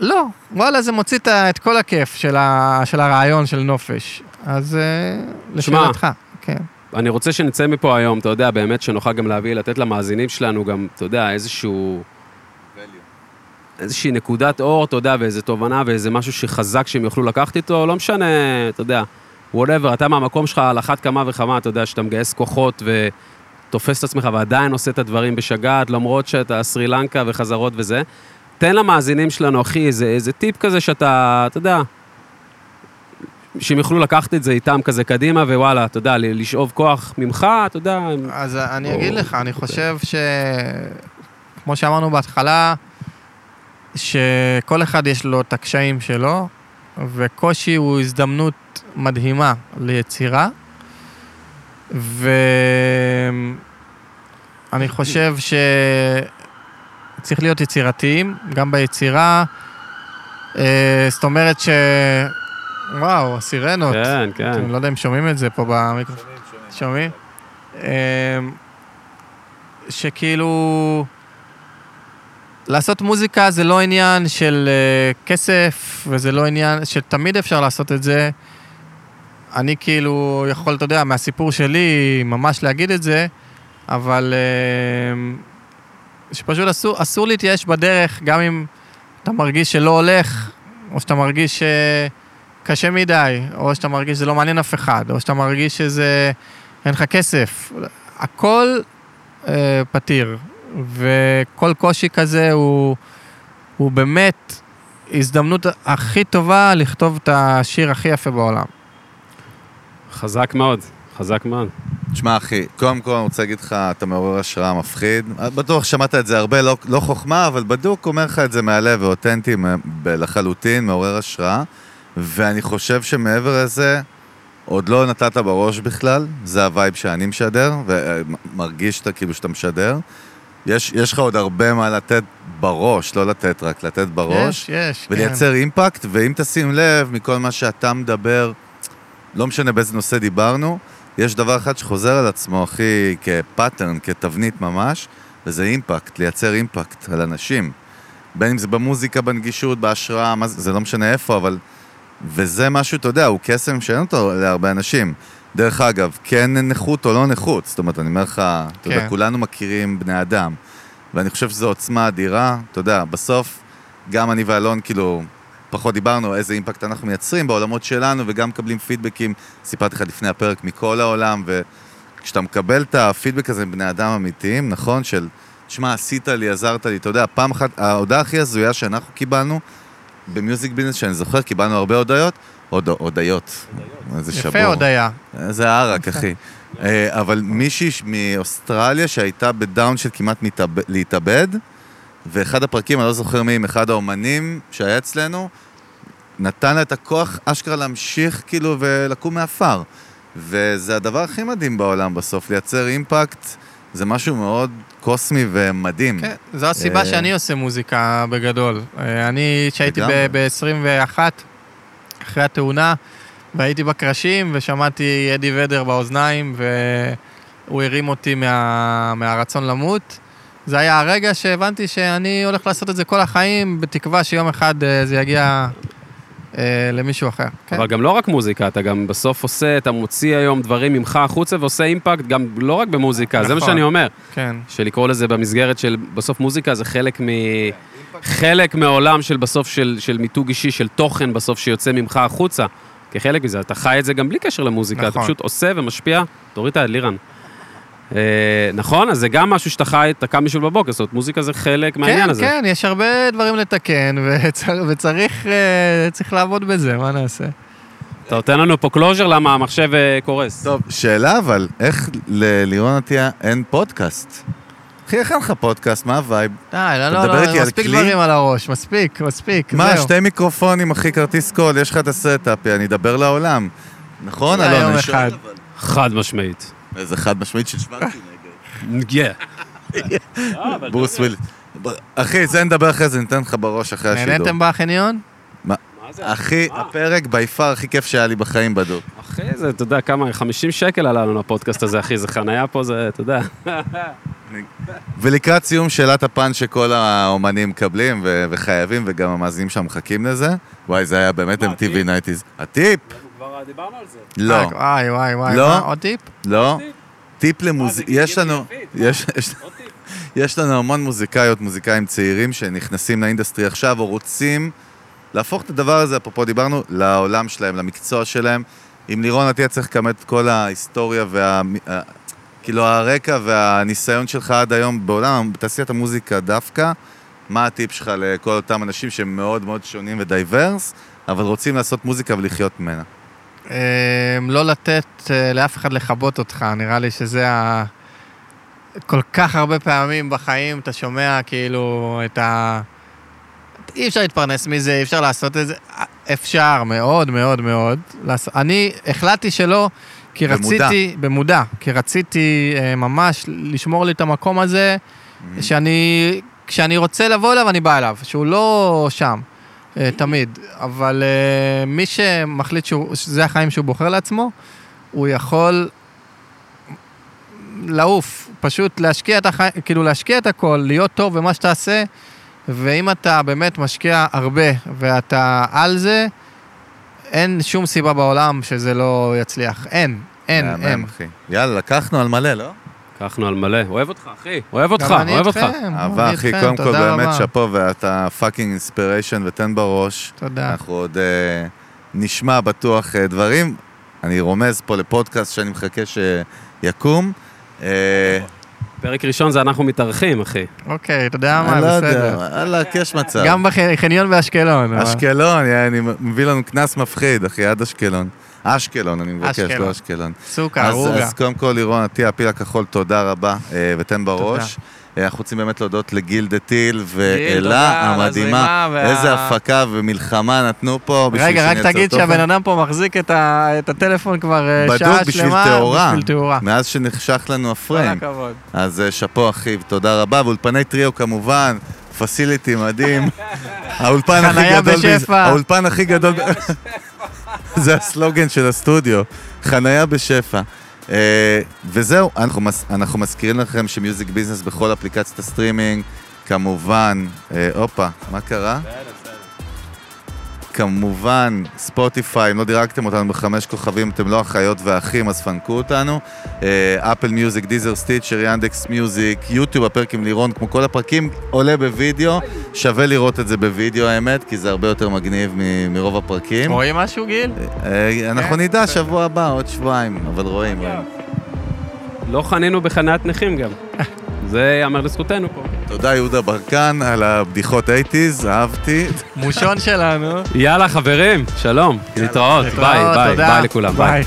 לא, וואלה, זה מוציא את כל הכיף של, ה... של הרעיון של נופש. אז אה, לשאלתך, כן. אני רוצה שנצא מפה היום, אתה יודע, באמת שנוכל גם להביא, לתת למאזינים שלנו גם, אתה יודע, איזשהו... איזושהי נקודת אור, אתה יודע, ואיזו תובנה ואיזה משהו שחזק שהם יוכלו לקחת איתו, לא משנה, אתה יודע, whatever, אתה מהמקום שלך על אחת כמה וכמה, אתה יודע, שאתה מגייס כוחות ותופס את עצמך ועדיין עושה את הדברים בשגעת, למרות שאתה סרי לנקה וחזרות וזה. תן למאזינים שלנו, אחי, איזה, איזה טיפ כזה שאתה, אתה יודע, שהם יוכלו לקחת את זה איתם כזה קדימה, ווואלה, אתה יודע, לשאוב כוח ממך, אתה יודע, הם- אז אני או- אגיד לך, אני חושב ש... כמו שאמרנו בהתחלה, שכל אחד יש לו את הקשיים שלו, וקושי הוא הזדמנות מדהימה ליצירה, ואני חושב שצריך להיות יצירתיים, גם ביצירה. אה, זאת אומרת ש... וואו, הסירנות. כן, כן. אני לא יודע אם שומעים את זה פה במיקרופון. שומעים? אמ, שכאילו... לעשות מוזיקה זה לא עניין של אה, כסף, וזה לא עניין שתמיד אפשר לעשות את זה. אני כאילו יכול, אתה יודע, מהסיפור שלי, ממש להגיד את זה, אבל אמ, שפשוט אסור, אסור להתייאש בדרך, גם אם אתה מרגיש שלא הולך, או שאתה מרגיש שקשה מדי, או שאתה מרגיש שזה לא מעניין אף אחד, או שאתה מרגיש שזה... אין לך כסף. הכל אה, פתיר, וכל קושי כזה הוא, הוא באמת הזדמנות הכי טובה לכתוב את השיר הכי יפה בעולם. חזק מאוד, חזק מאוד. תשמע, אחי, קודם כל אני רוצה להגיד לך, אתה מעורר השראה מפחיד. בטוח שמעת את זה הרבה, לא, לא חוכמה, אבל בדוק אומר לך את זה מהלב ואותנטי לחלוטין, מעורר השראה. ואני חושב שמעבר לזה, עוד לא נתת בראש בכלל, זה ה vibe שאני משדר, ומרגיש שאתה כאילו שאתה משדר. יש, יש לך עוד הרבה מה לתת בראש, לא לתת רק, לתת בראש. יש, יש, כן. ולייצר impact, ואם תשים לב מכל מה שאתה מדבר, לא משנה באיזה נושא דיברנו, יש דבר אחד שחוזר על עצמו, אחי, כפאטרן, כתבנית ממש, וזה אימפקט, לייצר אימפקט על אנשים. בין אם זה במוזיקה, בנגישות, בהשראה, זה לא משנה איפה, אבל... וזה משהו, אתה יודע, הוא קסם שאין אותו להרבה אנשים. דרך אגב, כן נכות או לא נכות, זאת אומרת, אני אומר לך, אתה יודע, כן. כולנו מכירים בני אדם, ואני חושב שזו עוצמה אדירה, אתה יודע, בסוף, גם אני ואלון, כאילו, פחות דיברנו איזה אימפקט אנחנו מייצרים בעולמות שלנו, וגם מקבלים פידבקים, סיפרתי לך לפני הפרק, מכל העולם, וכשאתה מקבל את הפידבק הזה מבני אדם אמיתיים, נכון, של, שמע, עשית לי, עזרת לי, אתה יודע, פעם אחת, ההודעה הכי הזויה שאנחנו קיבלנו, במיוזיק ביזנס, שאני זוכר, קיבלנו הרבה הודעות, הוד, הודיות. איזה שבור. יפה הודיה. זה ערק, אחי. אה, אבל מישהי מאוסטרליה שהייתה בדאון של כמעט להתאבד, ואחד הפרקים, אני לא זוכר מי, עם אחד האומנים שהיה אצלנו, נתן לה את הכוח אשכרה להמשיך כאילו ולקום מעפר. וזה הדבר הכי מדהים בעולם בסוף, לייצר אימפקט, זה משהו מאוד קוסמי ומדהים. כן, זו הסיבה אה, שאני עושה מוזיקה בגדול. אה, אני, כשהייתי לגמרי. ב-21, אחרי התאונה, והייתי בקרשים, ושמעתי אדי ודר באוזניים, והוא הרים אותי מה, מהרצון למות. זה היה הרגע שהבנתי שאני הולך לעשות את זה כל החיים, בתקווה שיום אחד אה, זה יגיע למישהו אחר. כן. אבל גם לא רק מוזיקה, אתה גם בסוף עושה, אתה מוציא היום דברים ממך החוצה ועושה אימפקט גם לא רק במוזיקה, זה מה נכון. שאני אומר. כן. שלקרוא לזה במסגרת של, בסוף מוזיקה זה חלק מ... חלק מהעולם של בסוף של, של מיתוג אישי, של תוכן בסוף שיוצא ממך החוצה. כחלק מזה, אתה חי את זה גם בלי קשר למוזיקה, אתה נכון. פשוט עושה ומשפיע, תוריד את היד, לירן. אה, נכון? אז זה גם משהו שאתה חי, אתה קם בשביל בבוקר, זאת אומרת, מוזיקה זה חלק מהעניין כן, הזה. כן, יש הרבה דברים לתקן, *laughs* וצר- וצריך אה, צריך לעבוד בזה, מה נעשה? אתה נותן לנו פה closure למה המחשב אה, קורס. טוב, שאלה אבל, איך ללירון עטיה אין פודקאסט? אחי, איך אין לך פודקאסט? מה ה vibe? די, לא, לא, לא, מספיק כלי? דברים על הראש, מספיק, מספיק, מה, זהו. שתי מיקרופונים, אחי, כרטיס קול, יש לך את ה setup, אני אדבר לעולם. נכון, אלון? יום אני שואל, אחד. אבל. חד משמעית. איזה חד משמעית של שוונקי נגד. ברוס וויליס. אחי, זה נדבר אחרי זה, ניתן לך בראש אחרי השידור. נהניתם בחניון? אחי, הפרק בי פאר הכי כיף שהיה לי בחיים בדוק. אחי, זה, אתה יודע, כמה, 50 שקל עלה לנו הפודקאסט הזה, אחי, זה חנייה פה, זה, אתה יודע. *laughs* ולקראת סיום שאלת הפאנץ' שכל האומנים מקבלים וחייבים, וגם המאזינים שם מחכים לזה. וואי, זה היה באמת MTV הטיפ? 90's. הטיפ? כבר דיברנו על זה. לא, אה, וואי, וואי, וואי. לא. עוד טיפ? לא. טיפ? למוזיק... אה, יש לנו... יש- יש- יש לנו המון מוזיקאיות, מוזיקאים צעירים שנכנסים ל industry עכשיו, או רוצים להפוך את הדבר הזה, אפרופו דיברנו, לעולם שלהם, למקצוע שלהם. עם לירון עטיה צריך לכמת את כל ההיסטוריה וה... כאילו הרקע והניסיון שלך עד היום בעולם, בתעשיית המוזיקה דווקא. מה הטיפ שלך לכל אותם אנשים שהם מאוד מאוד שונים ו diverse, אבל רוצים לעשות מוזיקה ולחיות ממנה? אה, לא לתת אה, לאף אחד לכבות אותך, נראה לי שזה ה... כל כך הרבה פעמים בחיים אתה שומע כאילו את ה... אי אפשר להתפרנס מזה, אי אפשר לעשות את זה. אפשר, מאוד מאוד מאוד. לעשות... אני החלטתי שלא, כי במודע. רציתי, במודע, כי רציתי אה, ממש לשמור לי את המקום הזה, שאני, כשאני רוצה לבוא אליו, אני בא אליו, שהוא לא שם, אה, תמיד. אבל אה, מי שמחליט שהוא- שזה החיים שהוא בוחר לעצמו, הוא יכול לעוף, פשוט להשקיע את החיים, כאילו להשקיע את הכל, להיות טוב במה שתעשה, ואם אתה באמת משקיע הרבה ואתה על זה, אין שום סיבה בעולם שזה לא יצליח. אין, אין, אין. יאללה, לקחנו על מלא, לא? לקחנו על מלא. אוהב אותך, אחי. אוהב אותך, אוהב אותך. איתכם, אהבה, אחי, איתכם, קודם כל באמת. שאפו, ואתה fucking inspiration ותן בראש. תודה. אנחנו עוד אה, נשמע בטוח אה, דברים. אני רומז פה לפודקאסט שאני מחכה שיקום. אה, פרק ראשון זה אנחנו מתארחים, אחי. אוקיי, אתה יודע מה, אני לא בסדר. יודע, וואלה, יש מצב. גם בחניון באשקלון. אשקלון, אני מביא לנו קנס מפחיד, אחי, עד אשקלון. אשקלון, אני מבקש, אשקלון. לא אשקלון. סוכר, אז, עוגה. אז קודם כל, לירון עטיה, הפיל הכחול, תודה רבה, אה, ותן בראש. אה, אנחנו רוצים באמת להודות לגיל דה טיל ואלה תודה המדהימה. וה- איזה הפקה ומלחמה נתנו פה בשביל רגע, רק תגיד. שהבן אדם פה מחזיק את ה- את הטלפון כבר אה, בדוק שעה שלמה. תאורה. בשביל תאורה. מאז שנחשך לנו כל הפריים. הכבוד. אז שאפו אחיו, תודה רבה. ואולפני טריו כמובן, פסיליטי מדהים. *laughs* האולפן הכי גדול... האולפן הכי גדול... *laughs* זה הסלוגן של הסטודיו, חניה בשפע. אה, וזהו, אנחנו, מס- אנחנו מזכירים לכם ש Music Business בכל אפליקציית הסטרימינג, כמובן, אה, הופה, מה קרה? כמובן, Spotify, אם לא דירגתם אותנו בחמש כוכבים, אתם לא אחיות ואחים, אז פנקו אותנו. Apple Music, Deezer Stitcher, Yandex Music, YouTube, הפרק עם לירון, כמו כל הפרקים, עולה בווידאו. שווה לראות את זה בווידאו, האמת, כי זה הרבה יותר מגניב מ- מרוב הפרקים. רואים משהו, גיל? אה, אנחנו כן, נדע. שבוע הבא, עוד שבועיים, אבל רואים, רואים. לא חנינו בחניית נכים גם. זה ייאמר לזכותנו פה. תודה יהודה ברקן על הבדיחות 80's, אהבתי. מושון שלנו. יאללה, חברים, שלום. להתראות. ביי, ביי. ביי לכולם. ביי.